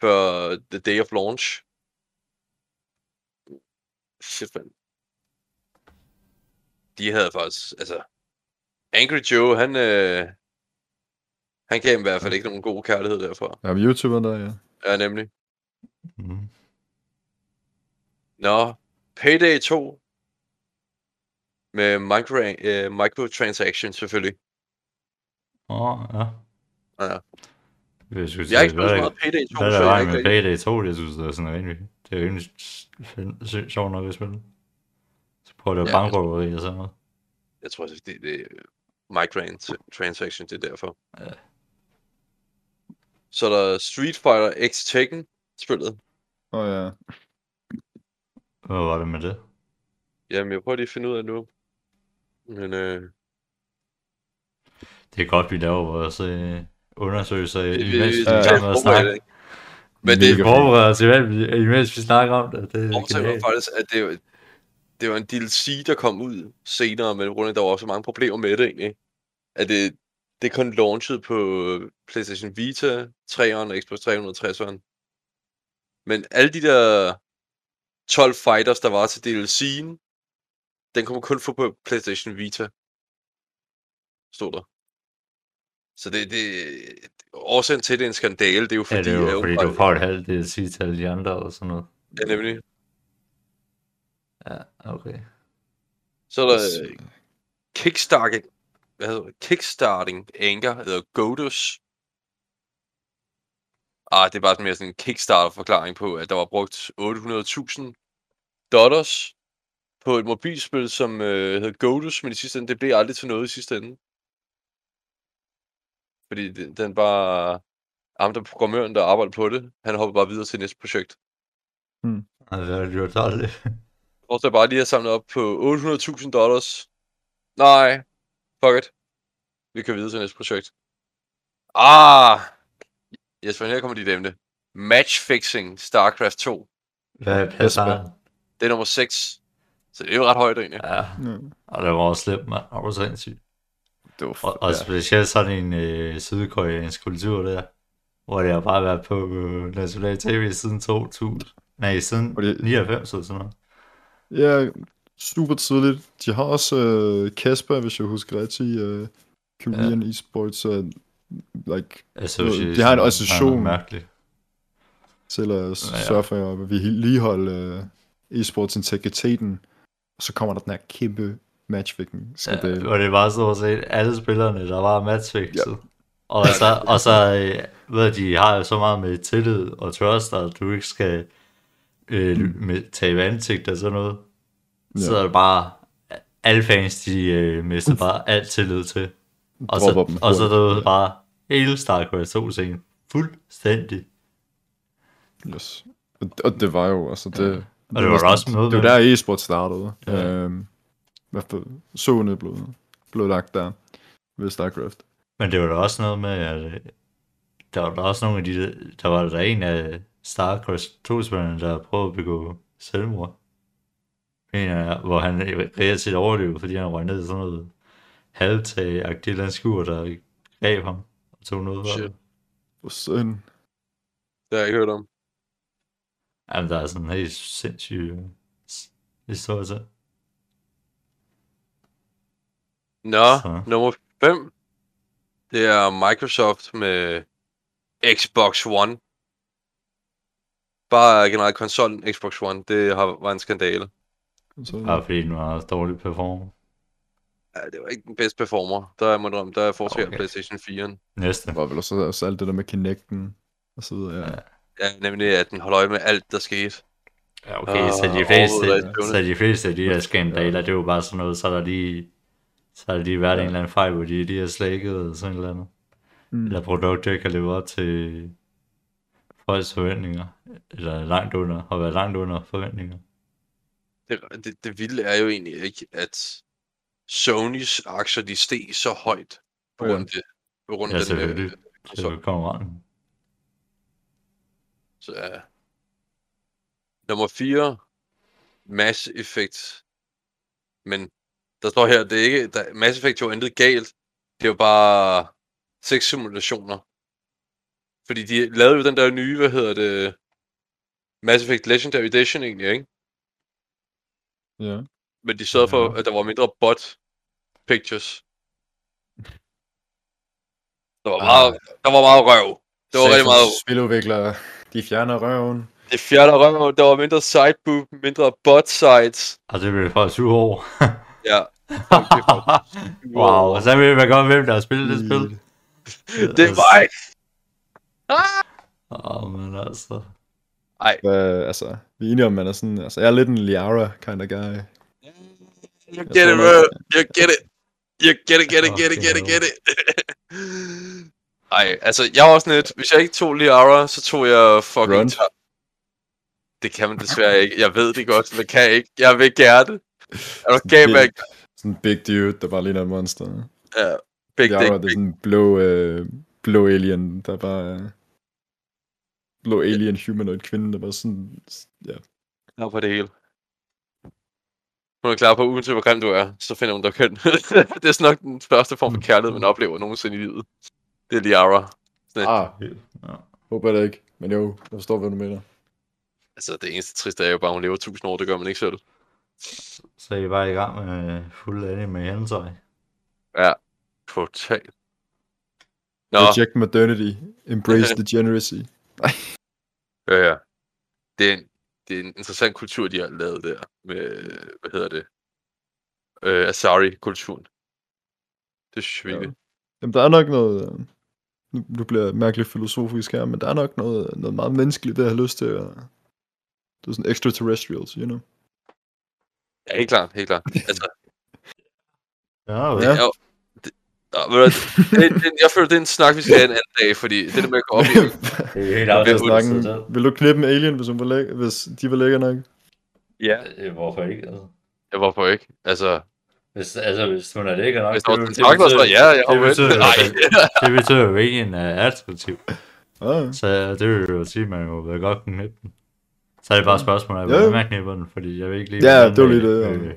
før the day of launch. Shit, man. De havde faktisk, altså... Angry Joe, han, øh, han gav i hvert fald ikke nogen god kærlighed derfra. Ja, men YouTuber der, ja. Ja, nemlig. mm. Nå, Payday 2. Med micro, øh, microtransaction selvfølgelig. Åh, ja. Ja. Jeg, synes, Jeg har ikke spillet så meget Payday 2, hvad så jeg er ikke. Payday 2, jeg synes, det er sådan rimelig... Det er fedt- sy- sjovt nok at spille. Så prøver det Ja, ja, bankrøveri og sådan noget. Jeg tror, det, det, det er microtransaction, det er derfor. Ja. Så er der Street Fighter X Tekken spillet. Åh oh, ja. Hvad var det med det? Jamen, jeg prøver lige at finde ud af nu. Men øh, Det er godt, vi laver vores øh, undersøgelser, imens vi er i gang med at snakke. Men det forbereder os, imens- imens vi snakker om det. Det er faktisk, at det, var- det var en DLC, der kom ud senere, men rundt der var også mange problemer med det egentlig. At det, det kun launchet på PlayStation Vita, 3'eren og Xbox 360'eren. Men alle de der 12 fighters, der var til DLC'en, den kunne man kun få på PlayStation Vita. Stod der. Så det, det, årsagen til, at det er en skandale, det er jo Ja, fordi, det er jo at fordi, du får et halvt DLC til alle de andre og sådan noget. Ja, nemlig. Ja, okay. Så er der øh, kickstarting, hvad hedder det? Kickstarting Anger, eller Godus. Ah, det er bare sådan mere sådan en Kickstarter-forklaring på, at der var brugt 800.000 dollars på et mobilspil, som øh, hed Godus, men i sidste ende, det blev aldrig til noget i sidste ende. Fordi den, den bare... Ham, der programmøren, der arbejder på det, han hopper bare videre til næste projekt. Altså, det har du gjort aldrig. Og så bare lige at samle op på 800.000 dollars. Nej, fuck it. Vi kan videre til næste projekt. Ah! Jesper, her kommer dit emne. Matchfixing StarCraft 2. Hvad passer han? Det er nummer 6. Så det er jo ret højt egentlig. Ja, ja. og det var også slemt, mand. Og det var sindssygt. Var, Og, og ja. specielt sådan en øh, sydkoreansk kultur der, hvor det har bare været på øh, national tv siden 2000. Nej, siden det- 99 eller sådan noget. Ja, super tidligt. De har også uh, Kasper, hvis jeg husker rigtigt, uh, Korean ja. Esports, uh, like, Association. de har en association. Mærkeligt. til at Ja, sørge for, at vi ligeholder uh, e-sports integriteten. Og så kommer der den her kæmpe matchfixing Ja, skandale. og det var stort set alle spillerne, der var matchfixet. Ja. Og så, og så øh, ved jeg, de har jo så meget med tillid og trust, at du ikke skal øh, med, tage ansigt og sådan noget. Ja. Så Ja. er det bare, alle fans, de øh, mister bare alt tillid til. Og så, Dropper dem og så er det bare hele StarCraft 2 scenen fuldstændig. Yes. Og, det var jo, altså det... Og det var da også noget Det var der e-sport startede. Ja. Ja. Øhm, hvad for, såene blev, blev lagt der ved StarCraft. Men det var da også noget med, at øh, der var da også nogle af de, der- der var der en af StarCraft 2-spillerne, der prøvede at begå selvmord. Mener jeg, hvor han reelt set overlevede, fordi han røg ned i sådan noget halvtag-agtigt eller skur, der greb ham og tog noget af Shit. ham. Hvor synd. Det har jeg ikke hørt om. Jamen, der er sådan en helt sindssyg øh, historie til. Nå, Så. nummer 5. Det er Microsoft med Xbox One. Bare generelt konsollen Xbox One, det har, var en skandale. Så, Bare fordi den var dårlig performer. Ja, det var ikke den bedste performer. Der er jeg om, der er foretrækker Okay. PlayStation 4. Næste. det var vel også, også alt det der med Kinecten og så videre. Ja. Ja. Ja, nemlig at den holder øje med alt, der skete. Ja, okay, så de Ah, fleste, så de fleste af de her skandaler, det er jo bare sådan noget, så er der lige, så har der lige været ja. en eller anden fejl, hvor de lige har slækket eller sådan et eller andet. Mm. Eller produkter ikke kan leve op til folks forventninger, eller langt under, har været langt under forventninger. Det, det, det vilde er jo egentlig ikke, at Sonys aktier, de steg så højt på Ja. grund af det. På grund Ja, af den, selvfølgelig. øh, Så kommer han. Så ja. Nummer 4. Mass Effect. Men der står her, det er ikke, der, Mass Effect jo intet galt. Det er jo bare seks simulationer. Fordi de lavede jo den der nye, hvad hedder det, Mass Effect Legendary Edition egentlig, ikke? Ja. Men de sørgede for, Ja. at der var mindre bot pictures. Der var meget, der var meget røv. Det var rigtig meget Spiludviklere, de fjerner røven. Det fjerde røv, der var mindre sideboob, mindre bot sites. Og det blev for syv år. Ja. Wow, så ved man godt, hvem der har spillet det spil. Det er mig! Åh, oh, men altså. Hvad, altså, vi er enige om, man er sådan, altså, jeg er lidt en Liara kind of guy. You get it, bro. You get it. You get it, get it, get it, get it, get it. Ej, altså, jeg var sådan lidt, hvis jeg ikke tog Liara, så tog jeg fucking Grunt. Tar- Det kan man desværre ikke. Jeg ved det godt, men kan ikke. Jeg vil gerne. Er du mig? Sådan en big dude, der bare ligner et monster. Ja. Big Liara, dick. det er sådan en blå, øh, blå alien, der bare er... Blå alien humanoid kvinde, der bare sådan... Ja, Klar på det hele. Hun er klar på, uanset hvor grim du er, så finder hun dig køn. det er sådan nok den første form for kærlighed, man oplever nogensinde i livet. Det er Liara. ah, Ja. håber da ikke. Men jo, jeg forstår, hvad du mener. Altså, det eneste triste er jo bare, at hun lever 1000 år, det gør man ikke selv. Så er I bare i gang med fuld anime hensøj. Totalt. Nå, Reject modernity. Embrace degeneracy. ja, ja. Det er, en, det er en interessant kultur, de har lavet der. Med, hvad hedder det? Øh, Asari-kulturen. Det synes jeg Ja. Jamen, der er nok noget... øh, Nu, nu bliver jeg mærkeligt filosofisk her, men der er nok noget, noget meget menneskeligt, der har lyst til at... Det er sådan extraterrestrials, you know? Ja, helt klart, helt klart. Altså, Ja. Ja. Ja. Det, ja, ved du, hvad, det, det, jeg føler, det er en snak, vi skal have en anden dag, fordi det der med at gå op i... Det er helt afsat snakken, vil du knippe en alien, hvis, hun var læ- hvis de var lækker nok? Ja. Hvorfor ikke? Altså? Ja, hvorfor ikke? Altså, Hvis, altså, hvis hun er lækker nok, hvis der det, tentakler, så ja, jeg det betyder. Nej. det betyder jo ikke, at en er attraktiv. Ah, Så det vil jo sige, at man jo vil godt knippe den. Så er det bare et spørgsmål af, Ja. hvordan man knipper den, fordi jeg ved ikke lige, Ja, hvordan, det var lige det, ja. øh,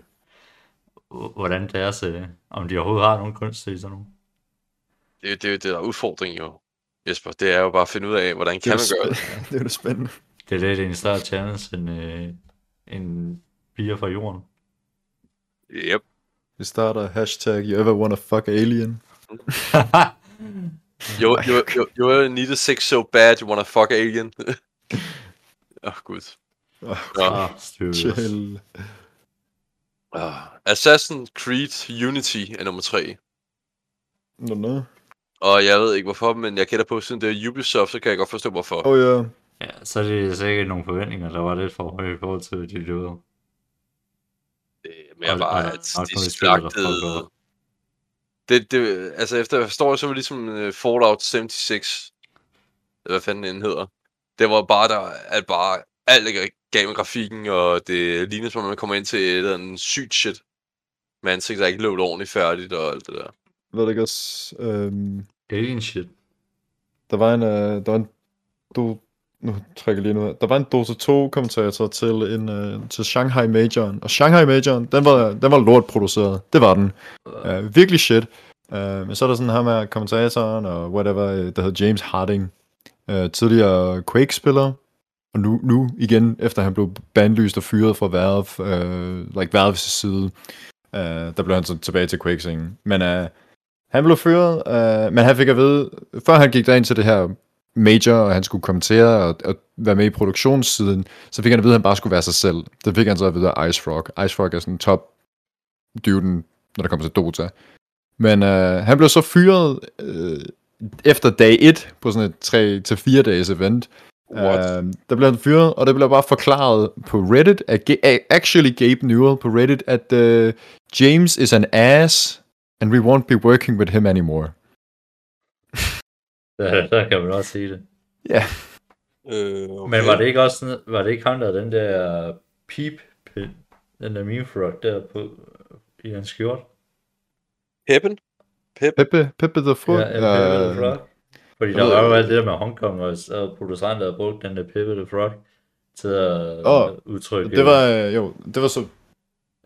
hvordan deres, øh, om de overhovedet har nogen kunst i sådan nogle. Det, er jo- det er jo det, der er udfordringen jo, Jesper. Det er jo bare at finde ud af, hvordan det kan man gøre det. spændende. det er jo det spændende. Det er lidt en større challenge end, øh, end piger fra jorden. Yep. Vi starter hashtag you ever wanna fuck alien. You, you, you, you ever need a sex so bad, you wanna fuck alien. Åh, oh, gud. Oh, ah, styr. chill. Uh, Assassin's Creed Unity er nummer 3. Nå, nå. Og jeg ved ikke hvorfor, men jeg gætter på, siden det er Ubisoft, så kan jeg godt forstå hvorfor. Åh oh, ja. Ja, så er det sikkert nogle forventninger, der var lidt for høje i forhold til, de leverede. Det er mere Og- bare, at og de slagtede... Det, det, altså efter jeg forstår, så var det ligesom uh, Fallout 76, eller hvad fanden den hedder. Det var bare der, at bare alt er gav med grafikken, og det ligner som om man kommer ind til et eller andet sygt shit. Med ansigt, der ikke lå ordentligt færdigt og alt det der. Ved du ikke også... Øhm, Alien shit. der var en... Øh, der var en du, nu trækker jeg lige nu. Der var en Dota 2 kommentator til en øh, til Shanghai Majoren. Og Shanghai Majoren, den var, den var lort produceret. Det var den. Uh, virkelig shit. Uh, men så er der sådan ham her kommentatoren og whatever, øh, der hedder James Harding øh, tidligere Quake-spiller. Og nu, nu igen, efter han blev bandlyst og fyret fra Valve, øh, like Valve's side, øh, der blev han så tilbage til Quake-scenen. Men øh, han blev fyret, øh, men han fik at vide, før han gik derind til det her major, og han skulle kommentere og, og være med i produktionssiden, så fik han at vide, at han bare skulle være sig selv. Det fik han så at vide af Ice Frog. Ice Frog er sådan top dyvden, når det kommer til Dota. Men øh, han blev så fyret øh, efter dag 1 på sådan et 3-4 dages event. What? Øh, der blev han fyret, og det blev bare forklaret på Reddit, at actually Gabe Newell på Reddit, at øh, James is an ass, and we won't be working with him anymore. Der, der kan man også sige det. Ja, Øh, okay. Men var det ikke også sådan, var det ikke ham, der den der peep pin, den der meme frog der på, i hans skjort? Peppen? Pep? Peppe, Peppe the Frog. Ja, ja the Frog. Fordi jeg der var jo alt det der med Hongkong, og, og producenter havde brugt den der Pepe the Frog til at Åh, udtrykke, Det var, øh, jo, det var så,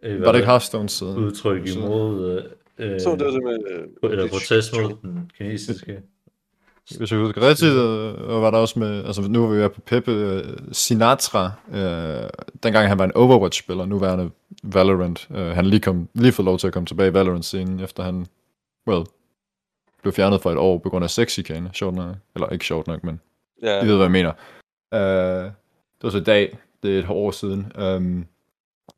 øh, var det ikke Hearthstones siden? udtryk imod, øh, Så det var simpelthen... Øh, eller det- protest mod den kinesiske. Hvis jeg husker rigtigt, øh, var der også med, altså nu var vi på Peppe øh, Sinatra, øh, dengang han var en Overwatch-spiller, nu var han Valorant. Øh, han lige, kom, lige fået lov til at komme tilbage i Valorant-scenen, efter han, well, blev fjernet for et år på grund af sexikane, sjovt nok. Eller ikke sjovt nok, men Ja, I ved, hvad jeg mener. Øh, det var så i dag, det er et år siden. Um,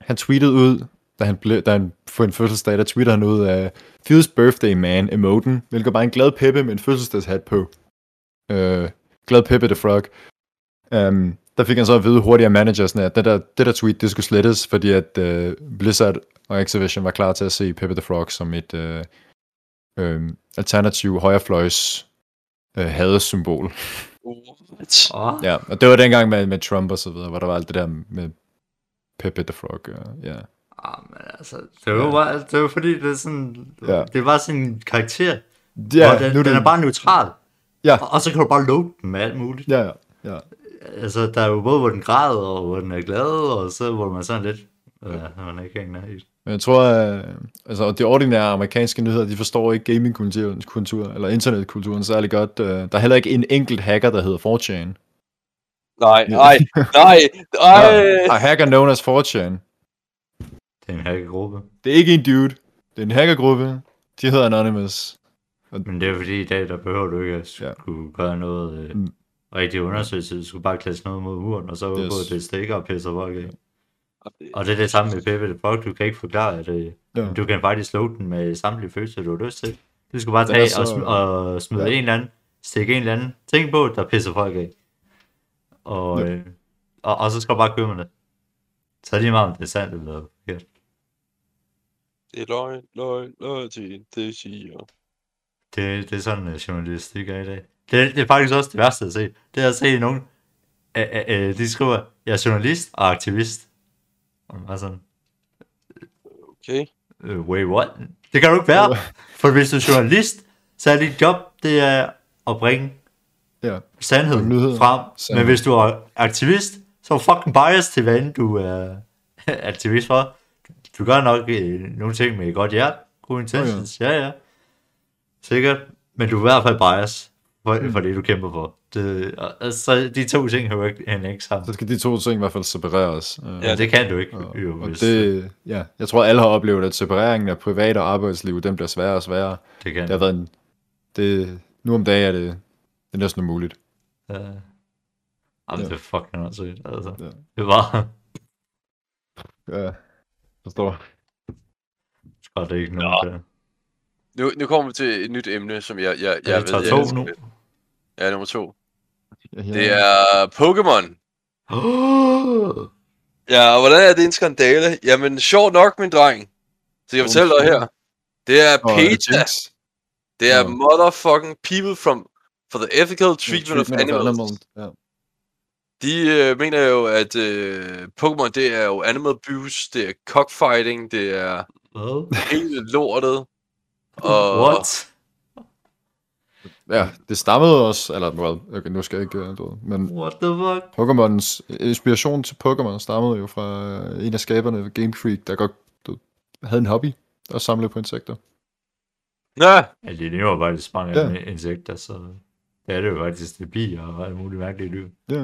han tweetede ud, da han, ble, da han får en fødselsdag, der tweeter han ud af Feels Birthday Man emoten, hvilket var en glad Peppe med en fødselsdagshat på. Uh, glad Peppe the Frog. Um, der fik han så at vide hurtigt af managersen, at det der, det der tweet, det skulle slettes, fordi at uh, Blizzard og Activision var klar til at se Peppe the Frog som et uh, um, alternativ højrefløjs uh, hadesymbol. What? Åh, Ja, og det var dengang med, med Trump og så videre, hvor der var alt det der med Pepe the Frog. Og, ja. ah, men altså, det var jo bare, det var fordi, det er sådan, Ja. det var sådan en karakter, Ja, og den, nu er den det- er bare neutral. Ja. Og, og så kan du bare load den med alt muligt. Ja, ja. ja. Altså, der er jo både, hvor den græder, og hvor den er glad, og så hvor man sådan lidt, ja, man ikke hænger i. Men jeg tror, at altså, de ordinære amerikanske nyheder, de forstår ikke gamingkulturen kultur, eller internetkulturen særlig godt. Øh, Der er heller ikke en enkelt hacker, der hedder 4chan. Nej, nej, nej, nej. A hacker known as 4chan. Det er en hackergruppe. Det er ikke en dude. Det er en hackergruppe. De hedder Anonymous. Men det er fordi, i dag, der behøver du ikke at Ja. skulle gøre noget øh, Mm. rigtig undersøgelse. Du skulle bare klasse noget mod muren, og så yes. På det stikker og pisser folk af. Og det er det samme med Pepe the Frog. Du kan ikke forklare, at øh, Ja. du kan faktisk slå den med samtlige følelser, du har lyst til. Du skal bare tage så- og, sm- og smide Ja. en eller anden, stikke en eller anden ting på, der pisser folk af. Og, Ja. øh, og, og så skal du bare køre med det. Så er det lige meget, om det er sandt eller forkert. Det er løgn, løgn, løgn til det siger. Det, det er sådan, uh, journalistik er i dag. Det, det er faktisk også det værste at se. Det er at se nogen, uh, uh, uh, de skriver, jeg er journalist og aktivist. Og man er sådan, Okay. uh, wait, what? Det kan du ikke være. For hvis du er journalist, så er dit job, det er at bringe Ja. sandhed Og nyheder. frem. Sandhed. Men hvis du er aktivist, så er du fucking bias til, hvad end du er aktivist for. Du gør nok øh, nogle ting med et godt hjerte. Gode intentions. Ja, ja. Sikkert. Men du er i hvert fald bias for, Mm. for det, du kæmper for. Det, så de to ting hører ikke, hænger ikke sammen. Så skal de to ting i hvert fald separeres. Øh, Ja, det kan du ikke. Og, Jo, og hvis, det, ja, jeg tror alle har oplevet, at separeringen af privat og arbejdsliv, den bliver sværere og sværere. det kan Det har været en, det, nu om dagen er det, det er næsten umuligt. Ja. Jamen, Ja. det er fucking åndssvagt, altså. Ja. Det var Ja, forstår. godt, det er ikke nogen, der... Nu, nu kommer vi til et nyt emne, som jeg, jeg, jeg Jeg ved, to jeg elsker nu. lidt. Ja, nummer to. Ja, Det er Pokémon. Oh! Ja, og hvordan er det en skandale? Jamen, sjovt nok, min dreng. Så jeg Oh, fortæller dig her. Det er Og PETA. Jinx. Det er motherfucking people from for the ethical treatment, of animals. animals. Ja. De øh, mener jo, at øh, Pokémon, det er jo animal abuse, det er cockfighting, det er Hvad? helt lortet. Og What? Ja, det stammede også, eller well, okay, nu skal jeg ikke uh, du ved, men What the fuck? Pokémons, inspiration til Pokémon stammede jo fra øh, en af skaberne, Game Freak, der godt du, havde en hobby, og samlede på insekter. Ja, Ja, det er jo faktisk mange Ja. ja. insekter, så det er det jo faktisk det bier og alle mulige mærkelige dyr. Ja,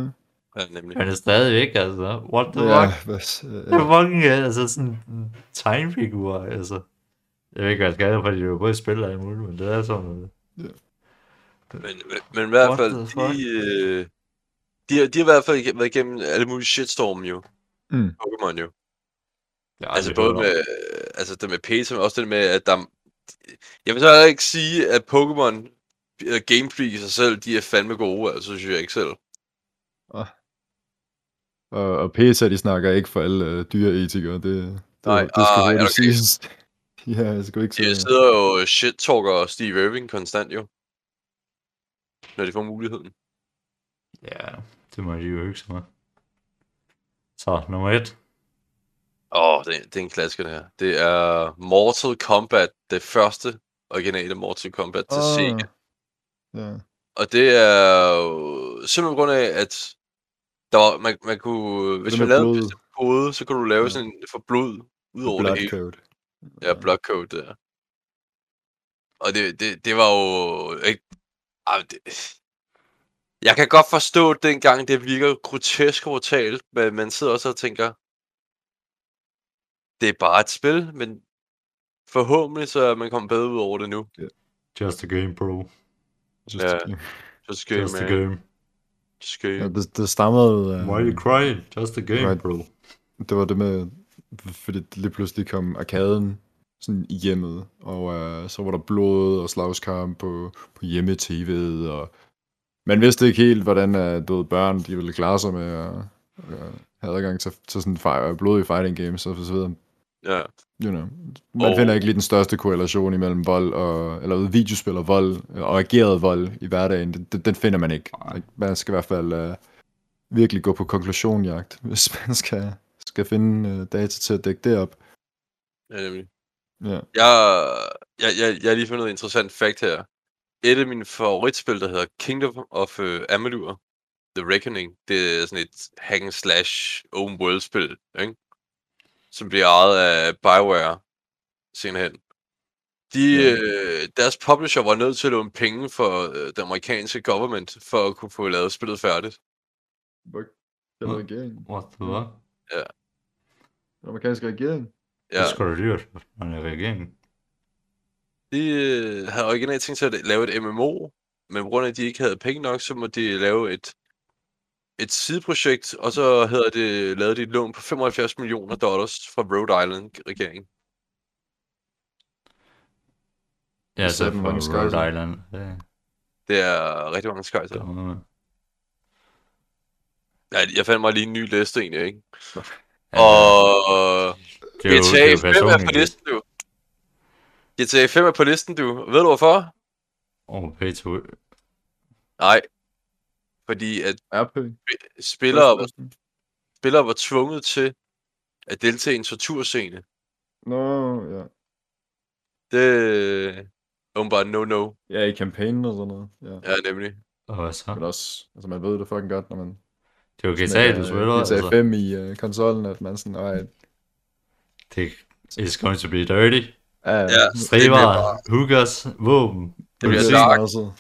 ja nemlig. Men det er stadigvæk, altså. What the ja, fuck? hvad, øh, Det er fucking, ja, altså sådan en tegnfigur, altså. Jeg ved ikke, hvad jeg skal have, fordi det er jo både spil og alt muligt, men det er sådan noget. Men, men, men i hvert fald, de, øh, de, har, de har i hvert fald været igennem alle mulige shitstorm jo. Mm. Pokémon jo. Jeg har Altså både om. med, øh, altså det med PETA, men også det med, at der... Jeg vil så heller ikke sige, at Pokémon eller Game Freak i sig selv, de er fandme gode, altså synes jeg ikke selv. Og, og PSA, de snakker ikke for alle øh, dyreetikere, det, det, Nej, det skal ah, er hurtigt siges. ja, jeg skal ikke De så... sidder jo shit-talker Steve Irving konstant jo. Når de får muligheden. Ja, det må de jo hygge sig med. Så, nummer et. Åh, oh, det, det er en klassiker det her. Det er Mortal Kombat, det første originale Mortal Kombat til Ah, Sega. Ja. Og det er jo simpelthen på grund af, at der var, man, man kunne, hvis Det man lavede en bestemt kode, så kunne du lave Ja. sådan en for blod ud over det Blood hele. code. Ja, blood code der. Og det, det, det var jo ikke... Det, jeg kan godt forstå at dengang, det virker grotesk og brutalt, men man sidder også og tænker, det er bare et spil, men forhåbentlig så er man kommet bedre ud over det nu. Just a game, bro. Just, Ja. ja. Just game, Just a game. Just game. ja, det, det stammede... øh, Why are you crying? Just a game, Right. bro. Det var det med, fordi lige pludselig kom arkaden sådan i hjemmet, og øh, så var der blod og slagskamp på, på hjemme-tv'et, og man vidste ikke helt, hvordan øh, du ved, børn de ville klare sig med at øh, have adgang til, til sådan fi- blodige fighting games og så videre. Ja. You know. Man Og- finder ikke lige den største korrelation imellem vold og, eller videospil og vold, og ageret vold i hverdagen. Den, den- den finder man ikke. Man skal i hvert fald øh, virkelig gå på konklusionjagt, hvis man skal, skal finde øh, data til at dække det op. ja nemlig. Ja. Jeg, jeg, jeg, jeg har lige fundet et interessant fact her. Et af mine favoritspil, der hedder Kingdom of uh, Amalur, The Reckoning, det er sådan et hack and slash open world spil, ikke? som bliver ejet af Bioware senere hen. De, Ja. øh, deres publisher var nødt til at låne penge for øh, den amerikanske government, for at kunne få lavet spillet færdigt. Det var regeringen. What the fuck? Den amerikanske regering. Ja. Det er sgu da dyrt, det er regeringen. de øh, havde originalt tænkt sig at lave et MMO, men på grund af, at de ikke havde penge nok, så må de lave et, et sideprojekt, og så hedder det, lavede de et lån på 75 millioner dollars fra Rhode Island-regeringen. Ja, så mange Rhode skejser. Island. Det, Det er rigtig mange skejser. Ja, jeg fandt mig lige en ny liste egentlig, ikke? Ja, Og det er jo, det GTA er jo 5 er på listen, du. GTA 5 er på listen, du. Ved du hvorfor? Og pay to Nej. Fordi at RP. spillere, var, spillere var tvunget til at deltage i en torturscene. Nå, ja. Det er åbenbart no-no. Ja, i kampagnen og sådan noget. Ja. Ja, nemlig. Og hvad så? Men også, altså man ved det fucking godt, når man Det er jo GTA, du spiller, GTA altså. 5 i uh, konsollen, at man sådan, ej, Det is going to be dirty. ja, Ja, Striber, hookers, våben. Det bliver dark. Også.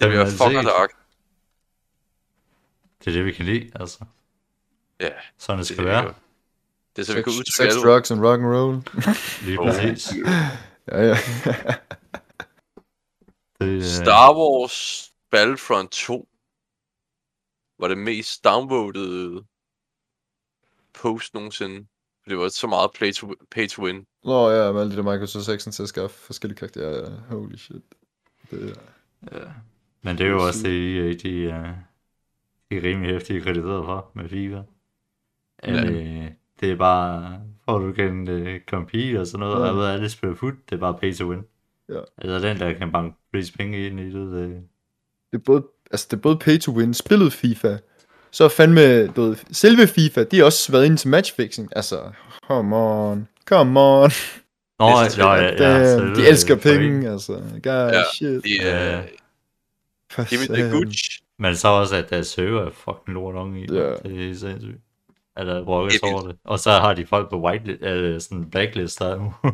Det bliver fucking dark. Det er det, vi kan lide, altså. Ja, Sådan det det skal er være. det. Det er så, vi kan Sex, udtrykke sex, drugs and rock and roll. Lige præcis. ja, ja. Det, øh, Star Wars Battlefront 2 var det mest downvotede post nogensinde. For det var så meget play to, pay to win. Nå ja, med alle de der microtransactions til at skaffe forskellige karakterer. Ja, holy shit. Det er... Ja. Men det er jo Det er også det, EA, de, er- de er rimelig hæftige krediteret for med FIFA. At, Ja. øh, det er bare, for at du kan øh, compete og sådan noget, og Ja. jeg ved, at alle spiller foot, det er bare pay to win. Ja. Altså den, der kan banke flest penge ind i det, det Det er både, altså det er både pay to win, spillet FIFA, så fandme, du ved, selve FIFA, de har også været inde til matchfixing. Altså, come on, come on. Nå, Det er ja, ja, ja, de er elsker penge, altså. God Ja, shit. Er, Ja. For give me the gooch. Men så også, at deres server er fucking lort oven i. Ja. Det er sindssygt. Der brokkes er over det. Og så har de folk på whitelist, eller sådan blacklist der nu.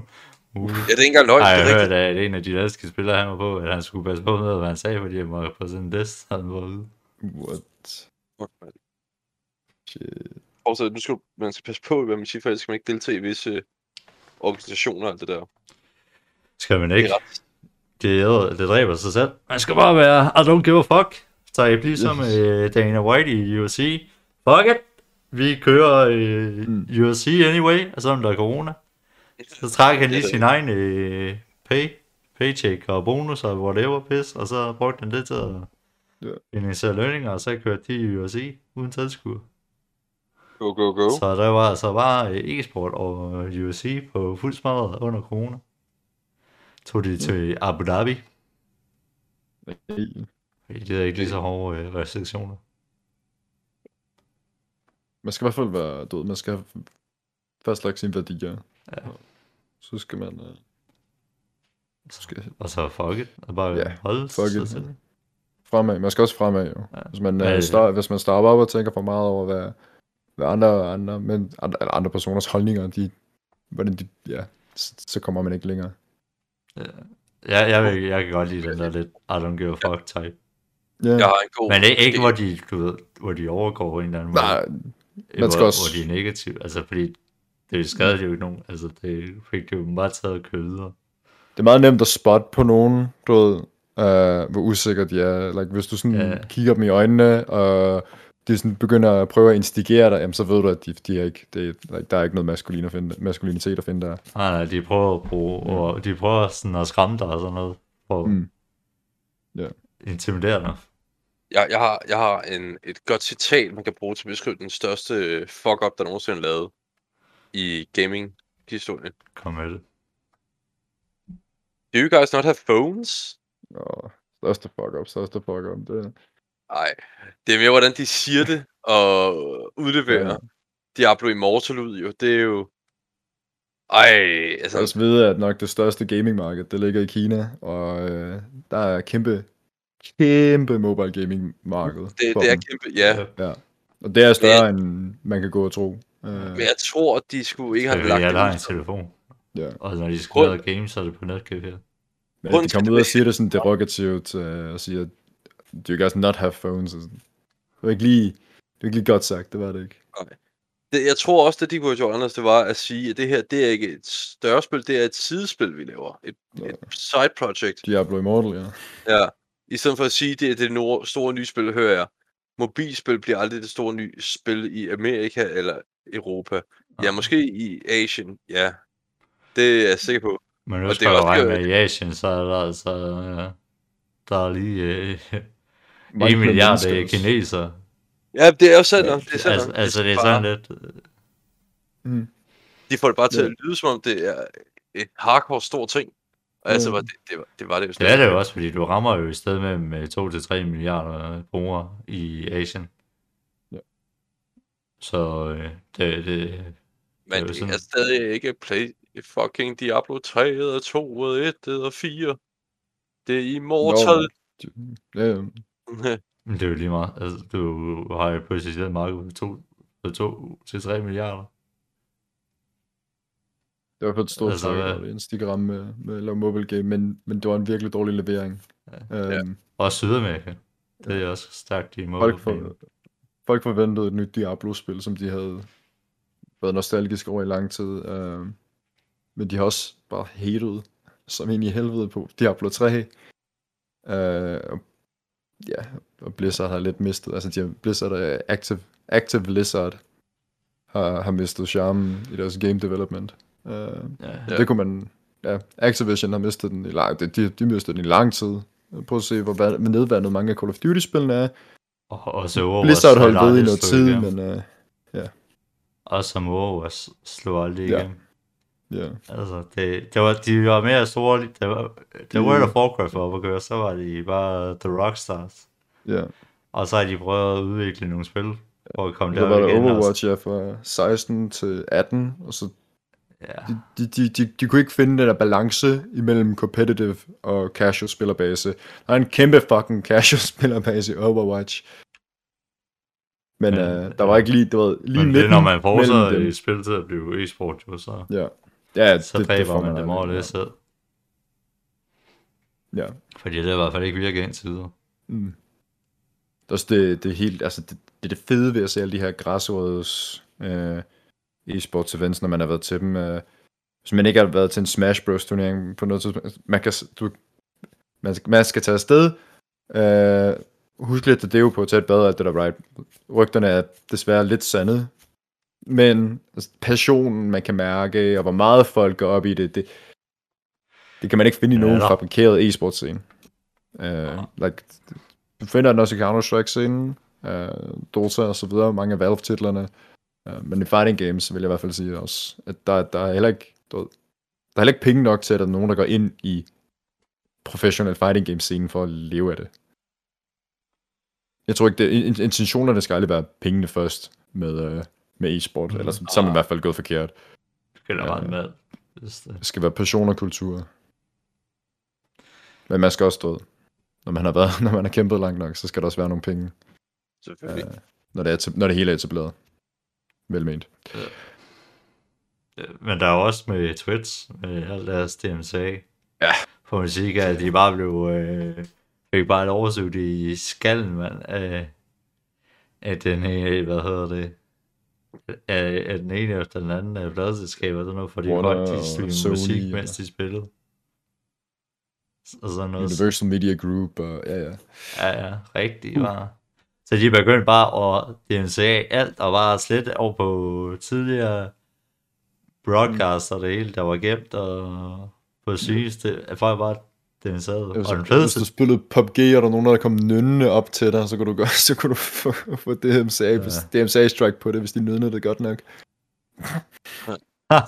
Muligt. Ja, det er ikke engang løgn. Jeg er har rigtigt. hørt, at en af de danske spillere, han var på, at han skulle passe på med, hvad han sagde, fordi han var på sådan en list, han var ude. What? Fuck, mand. Shit. Og så nu skal du- man skal passe på, hvad man siger, for ellers skal man ikke deltage i visse organisationer og alt det der. Skal man Det ikke? er ret. Det, er, det dræber sig selv. Man skal bare være, I don't give a fuck. Så jeg bliver som øh, Dana White i UFC. Fuck it. Vi kører øh, Mm. UFC anyway, og selvom der er corona. Så trækker han lige Det sin egen øh, pay, paycheck og bonus og whatever pis, og så brugte han det til at Ja. finansiere lønninger, og så kørte de i UFC uden tilskuer. Go, go, go. Så der var altså bare øh, e-sport og øh, UFC på fuld smadret under corona. Tog de til Abu Dhabi. Fordi det er ikke lige så hårde øh, restriktioner. Man skal i hvert fald være død. Man skal fastlagt sine værdier. Ja. Så skal man... Uh, skal Og så fuck it. Og bare Ja, holde fuck it. Fremad. Man skal også fremad, jo. Ja. Hvis man, Ja, ja. start, hvis man starter op og tænker for meget over, hvad, hvad andre, andre, men, andre, eller andre personers holdninger, de, hvordan de, ja, så, så kommer man ikke længere. Ja, jeg, vil, jeg kan godt lide den der lidt I don't give a fuck type. Ja, Jeg har en god... Men ikke, ikke idé. hvor, de, du ved, hvor de overgår en eller anden måde. nej, Øh, man skal hvor, også- hvor de er negative. Altså, fordi det skadede jo ikke nogen. Altså, det fik det jo bare taget videre. det er meget nemt at spotte på nogen, du ved, uh, hvor usikre de er. Like, hvis du sådan Ja. kigger dem i øjnene, og de sådan begynder at prøve at instigere dig, jamen, så ved du, at de, de er ikke, det, er- like, der er ikke noget maskulin at finde, maskulinitet at finde der. Nej, nej, de prøver at bruge, Mm. og de prøver sådan at skræmme dig og sådan noget. For Mm. Ja. intimidere dig. Jeg, jeg har, jeg har en, et godt citat, man kan bruge til at beskrive den største fuck-up, der nogensinde er lavet i gaming-historien. Kom med det. Do you guys not have phones? Og største fuck up, største fuck up. Det, Nej, det er mere, hvordan de siger det og udleverer Ja. Diablo Immortal ud, jo. Det er jo... Ej, Jeg altså... også vide, at nok det største gamingmarked, det ligger i Kina, og øh, der er kæmpe, kæmpe mobile gaming marked. Det, det er dem. kæmpe, ja. Ja. Og det er større, end man kan gå og tro. Øh, Men jeg tror, at de skulle ikke have lagt jeg det har ud en telefon. ja. Og når de Grund- lave games, så er det på netcafé. Men Grunden de kommer det ud og er- siger det sådan derogativt, øh, og siger, do you guys not have phones? Og sådan. Det var ikke lige, det var ikke lige godt sagt, det var det ikke. Det, jeg tror også, at de kunne have gjort anderledes, det var at sige, at det her, det er ikke et større spil, det er et sidespil, vi laver. Et, Ja. et side project. Diablo Immortal, ja. Ja. I stedet for at sige, det er det store nye spil, hører jeg. Mobilspil bliver aldrig det store nye spil i Amerika eller Europa. Ja, måske i Asien, ja. Det er jeg sikker på. Men nu det skal er du regne med, i Asien, så er der altså... øh, Der er lige øh, Mange 1 milliard øh, også. kinesere. Ja, det er jo sandt Ja. Det er sandt Altså, altså det er bare- sådan lidt... øh, Mm. De får det bare til Ja. at lyde, som om det er et hardcore stor ting. Og altså, Mm. var det, det, var, det var det jo Det er det jo også, fordi du rammer jo i stedet med, med 2-3 milliarder brugere i Asien. Ja. Så øh, det, det, Men det sådan- er stadig ikke play fucking Diablo 3 eller 2 eller 1 eller 4. Det er Immortal. Ja, ja. men det er jo lige meget. Altså, du har jo positionseret markedet på 2-3 milliarder. Det var for et stort Altså, altså, kan ramme med, med mobile game, men, men det var en virkelig dårlig levering. Ja. Um, Og Sydamerika. Det er også stærkt i folk, mobile for, folk forventede et nyt Diablo-spil, som de havde været nostalgiske over i lang tid. Um, men de har også bare hated som ind i helvede på Diablo 3. Uh, og, ja, og Blizzard har lidt mistet. Altså, de har, Blizzard er Active, Active Blizzard. har, har mistet charmen i deres game development. Uh, Ja. Ja. Det kunne man... Ja, Activision har mistet den i lang... De, de, de mistede den i lang tid. Prøv at se, hvor vand- nedvandet mange af Call of Duty-spillene er. Og, og så Overwatch Blizzard holdt ved i noget tid, igennem. men... Uh, Og som Overwatch slog aldrig Ja. Ja. Altså, det, det var, de var mere store, det var, det Mm. World of Warcraft var oppe køre, så var de bare The Rockstars. Ja. Og så har de prøvet at udvikle nogle spil, for at komme Så der var der igen. Overwatch, ja, fra 16 til 18, og så Ja. de, de, de, de, kunne ikke finde den der balance imellem competitive og casual spillerbase. Der er en kæmpe fucking casual spillerbase i Overwatch. Men Men, uh, der var ikke lige, det var lige Men det er, når man fortsætter i spil til at blive e-sport, jo, så, Ja, ja så dræber man dem over det selv. Ja. Fordi det har i hvert fald ikke virket indtil videre. Mm. Det er også det, det helt, altså det, det er det fede ved at se alle de her græsråds øh, e-sports events, når man har været til dem. Øh, hvis man ikke har været til en Smash Bros turnering på noget tidspunkt, man kan, du, man, skal- man skal tage afsted, øh, husk lidt at det er jo på at tage et bad og alt det der, right? Rygterne er desværre lidt sandet, men altså, passionen, man kan mærke, og hvor meget folk går op i det, det, det kan man ikke finde i Ja, nogen fabrikeret e-sports scene. Uh, like, du finder den også i Counter-Strike-scenen, uh, Dota og så videre, mange af Valve-titlerne. Uh, men i fighting games vil jeg i hvert fald sige også, at der, der er heller ikke, du ved, der er heller ikke penge nok til, at der er nogen, der går ind i professionel fighting game scenen for at leve af det. Jeg tror ikke, det, in- intentionerne skal aldrig være pengene først med, uh, med e-sport, Mm. ellers så er man i hvert fald gået forkert. Ja. meget med. Hvis det. Skal være passion og kultur. Men man skal også stå. Når man har været, når man har kæmpet langt nok, så skal der også være nogle penge, Selvfølgelig. øh, når, det er, når det hele er etableret. Velment. Men der er også med Twitch, med alt deres DMCA. Ja. På musik, at de bare blev, øh, fik bare et oversøgt i skallen, mand, af, af den her, hvad hedder det, af, af den ene efter den anden af pladselskaber, sådan noget, fordi Warner folk de streamede musik, og- mens de spillede. Og sådan noget. Universal Media Group, og ja, ja. Ja, ja, rigtig bare. Så de begyndte bare at DNCA alt, og bare slet over på tidligere broadcasts og det hele, der var gemt, og på sygeste, at folk bare DNCA'ede. Og Hvis, den hvis fedeste, du spillede PUBG, og der er nogen, der kom nønnende op til dig, så kunne du, gøre, så kunne du få, få DMCA, ja. DMCA strike på det, hvis de nødnede det godt nok.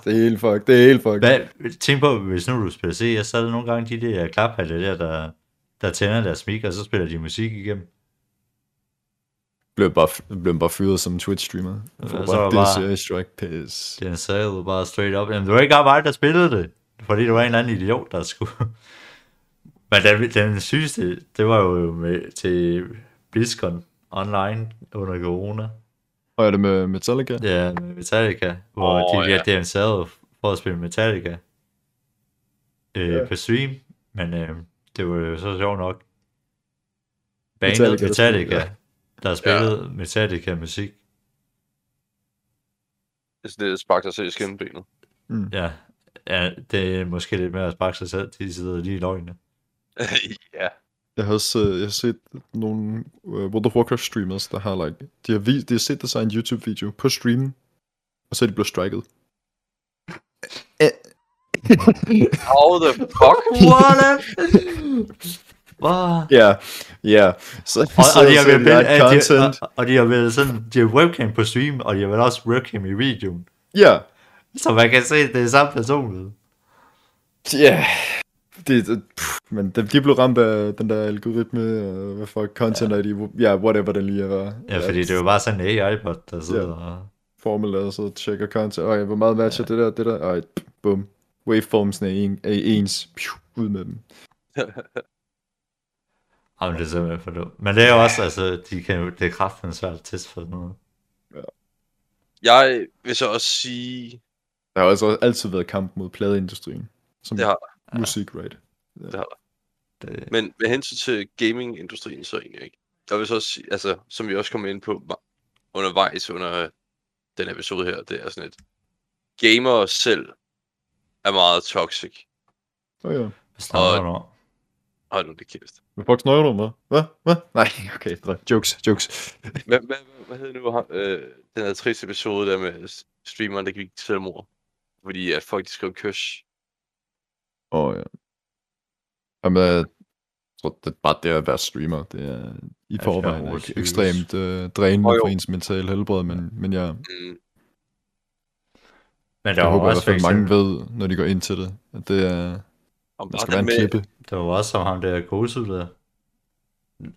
det er helt fuck, det er helt fuck. hvad, tænk på, hvis nu du spiller CS, så er der nogle gange de der klaphatte der, der, der tænder deres mic, og så spiller de musik igennem. Blev bare, blev bare fyret som Twitch-streamer. Så bare var bare- DMCA strike, piss. DNCA'ede bare straight up. Jamen, det var ikke engang mig, der spillede det. Fordi det var en eller anden idiot, der skulle... Men den, den sygeste, det var jo med, til BlizzCon online under corona. Og er det med Metallica? Ja, med Metallica, hvor oh, de ja. bliver DMC'ede for at spille Metallica øh, Ja. på stream. Men øh, det var jo så sjovt nok. Bandet Metallica, Metallica, der der, spillede, der spillede Metallica musik. Det er sådan lidt spark dig selv i skinnebenet. Ja, ja, det er måske lidt mere at sparke sig selv, de sidder lige i løgne. ja. Jeg har også øh, jeg har set nogle uh, World of Warcraft streamers, der har like, de har, vist, de har set det sig en YouTube video på streamen, og så er de blevet striket. How the fuck? What? Wow. Ja, ja. Så, Og, så, og, de har vel de, og, og de har vel sådan, de har webcam på stream, og de har vel også webcam i videoen. Ja, Så man kan se, at det er samme person. ja. Det, det, pff, men de, de blev ramt af den der algoritme, og hvad for content er de, ja, whatever den lige er. Ja, fordi det jo bare sådan en AI-bot, der sidder og... Formel og så tjekker content. Okay, hvor meget matcher det der, det der? Ej, bum. Waveformsene er, en, er ens. Piu, ud med dem. Jamen, det er simpelthen for dumt. Men det er jo også, altså, de kan jo, det er kraften svært at teste for sådan noget. Jeg vil så også sige, Der har også altid været kamp mod pladeindustrien. Som det har musik, right? Det, Men med hensyn til gamingindustrien, så egentlig ikke. Jeg vil så også altså, som vi også kom ind på undervejs under den episode her, det er sådan et, gamere selv er meget toxic. Oh, ja. hvad snakker du om? Hold nu det kæft. Hvad fuck snakker du om, hva'? Hvad? Hvad? Nej, okay, jokes, jokes. Hvad, hvad, hvad, hvad hed nu øh, den her triste episode der med streameren, der gik til selvmord? Fordi at folk, de skrev kys. Oh, ja. Jamen, jeg tror, det er bare det at være streamer. Det er i Ja, forvejen det er ikke overtydeligt. ekstremt øh, drænende jo. for ens mentale helbred, men, men jeg, Mm. Men der jeg håber i hvert fald, mange ved, når de går ind til det, at det er, Og der bare skal det være en med, klippe. der var også som ham der Gosu der,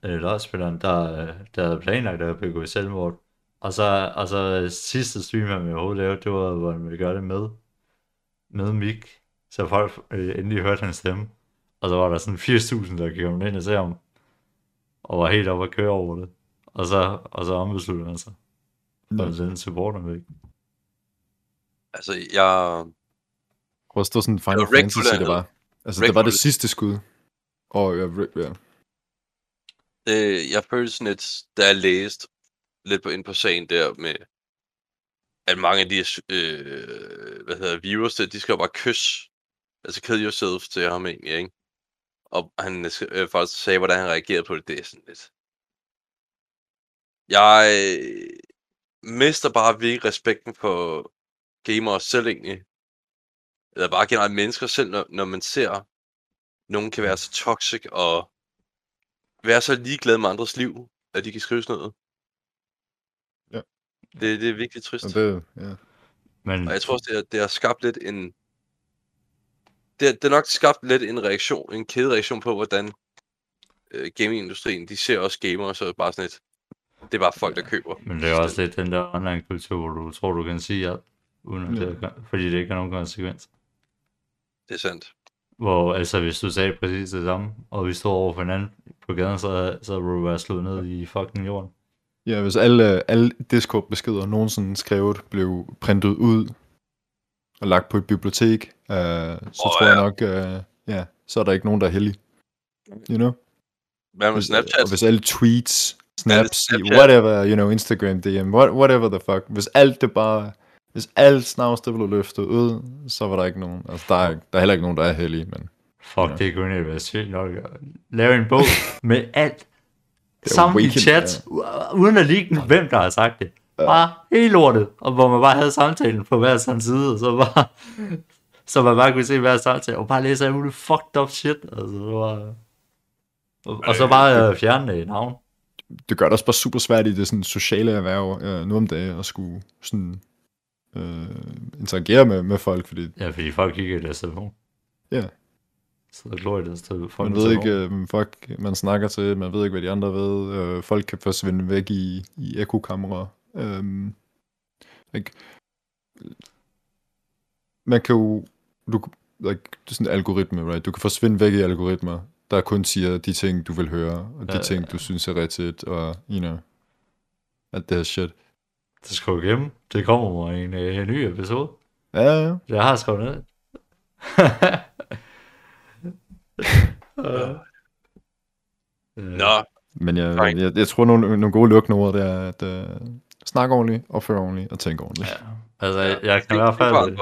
øh, lodspilleren, der, der havde planlagt at begå selvmord. Og så, og så sidste stream, han overhovedet lavede, det var, hvor han ville gøre det med, med Mik. Så folk øh, endelig hørte hans stemme. Og så var der sådan 80.000, der gik ind og se ham. Og var helt oppe at køre over det. Og så, og så ombesluttede han sig. For Ja. den supporter væk. altså jeg, Prøv at stå sådan Final Det var Rick Fantasy, det var. Altså, Rick det var det sidste skud. Åh, oh, ja, Rick, ja. det, jeg følte sådan lidt, da jeg læste lidt på, ind på sagen der med, at mange af de øh, hvad hedder viewers, der, de skal jo bare kysse, altså kill yourself til ham egentlig, ikke? Og han øh, faktisk sagde, hvordan han reagerede på det, det er sådan lidt. Jeg øh, mister bare virkelig respekten for gamere selv egentlig. Eller bare generelt mennesker selv, når, når man ser, nogen kan være så toxic og være så ligeglad med andres liv, at de kan skrive sådan noget. Ja. Det, det er virkelig trist. Og det, ja. Men Og jeg tror også, det har, det har skabt lidt en... Det det nok skabt lidt en reaktion, en kædereaktion på, hvordan øh, gamingindustrien, de ser også gamere, så er bare sådan et... Det er bare folk, der køber. Men det er også lidt den der online-kultur, hvor du tror, du kan sige alt, uden at Ja. det, er- fordi det ikke har nogen konsekvens. Det er sandt. Hvor altså, hvis du sagde præcis det samme, og vi stod over for hinanden på gaden, så, så ville du være slået ned i fucking jorden. Ja, hvis alle, alle Discord-beskeder nogensinde skrevet blev printet ud og lagt på et bibliotek, øh, så Åh, tror jeg ja. nok, øh, ja, så er der ikke nogen, der er heldig. You know? Hvad med Hvis, Snapchat? Og hvis alle tweets, snaps, Snapchat. whatever, you know, Instagram, DM, what, whatever the fuck, hvis alt det bare, hvis alt snavs det blev løftet ud, så var der ikke nogen, altså der er, der er heller ikke nogen, der er heldige, men Fuck, Ja. det kunne være sygt nok at lave en bog med alt sammen i chat, u- uden at lige hvem der har sagt det. Bare helt lortet, og hvor man bare havde samtalen på hver sin side, og så bare, så man bare kunne se hver samtale, og bare læse muligt fucked up shit. Altså, det var... Og, og så bare øh, fjerne det navn. det gør det også bare super svært i det sådan sociale erhverv øh, nu om dagen at skulle sådan øh, interagere med, med folk, fordi Ja, fordi folk kigger i deres telefon. Ja. Så der glor i deres telefon. man ved ikke, øh, folk man snakker til, man ved ikke, hvad de andre ved, øh, folk kan forsvinde væk i, i ekokamera. Øh, like, man kan jo, du, like, det er sådan en algoritme, right? Du kan forsvinde væk i algoritmer, der kun siger de ting, du vil høre, og de Ja, ting, du synes er rigtigt, og, you know, alt det her shit. Det skal du gemme. Det kommer en, øh, en ny episode. Ja, ja. Jeg har skrevet ned. Øh. Øh, Nå, Men jeg, jeg, jeg tror, nogle, nogle gode lukkende det er at uh, snakke ordentligt, opføre ordentligt og tænke ordentligt. Ja. Altså, Ja, jeg, jeg kan i hvert er fald...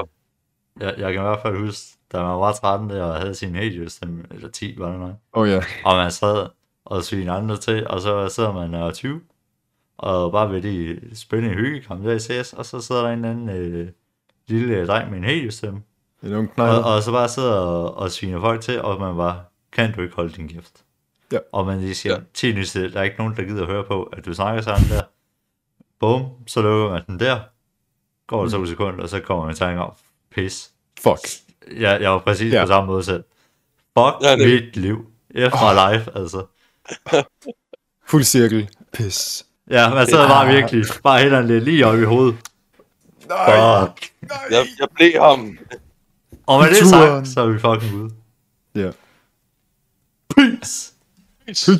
Jeg, jeg kan i hvert fald huske, da man var 13 der og havde sin hediostemme, eller 10 var det nok, Åh oh, ja, og man sad og svine andre til, og så sidder man og er 20, og bare ved de en hyggekamp der i CS, og så sidder der en anden øh, lille dreng med en hediostemme, det er nogle og, og så bare sidder og, og sviner folk til, og man bare, kan du ikke holde din kæft? Ja. Og man lige siger, Ja. ja. til der er ikke nogen, der gider at høre på, at du snakker sådan der. Bum, så lukker man den der. Går der to sekunder, og så kommer man i tanke om, pis. Fuck. Jeg, jeg var præcis Ja. ja. på samme måde selv. Fuck Ja, ja, det- mit liv. Efter oh. live, altså. Fuld cirkel. Pis. Ja, man sidder bare virkelig, bare hænderne lidt lige op i hovedet. Nej. Fuck. jeg, jeg blev ham. Og med det sagt, så er vi fucking ude. Ja. Peace. Peace.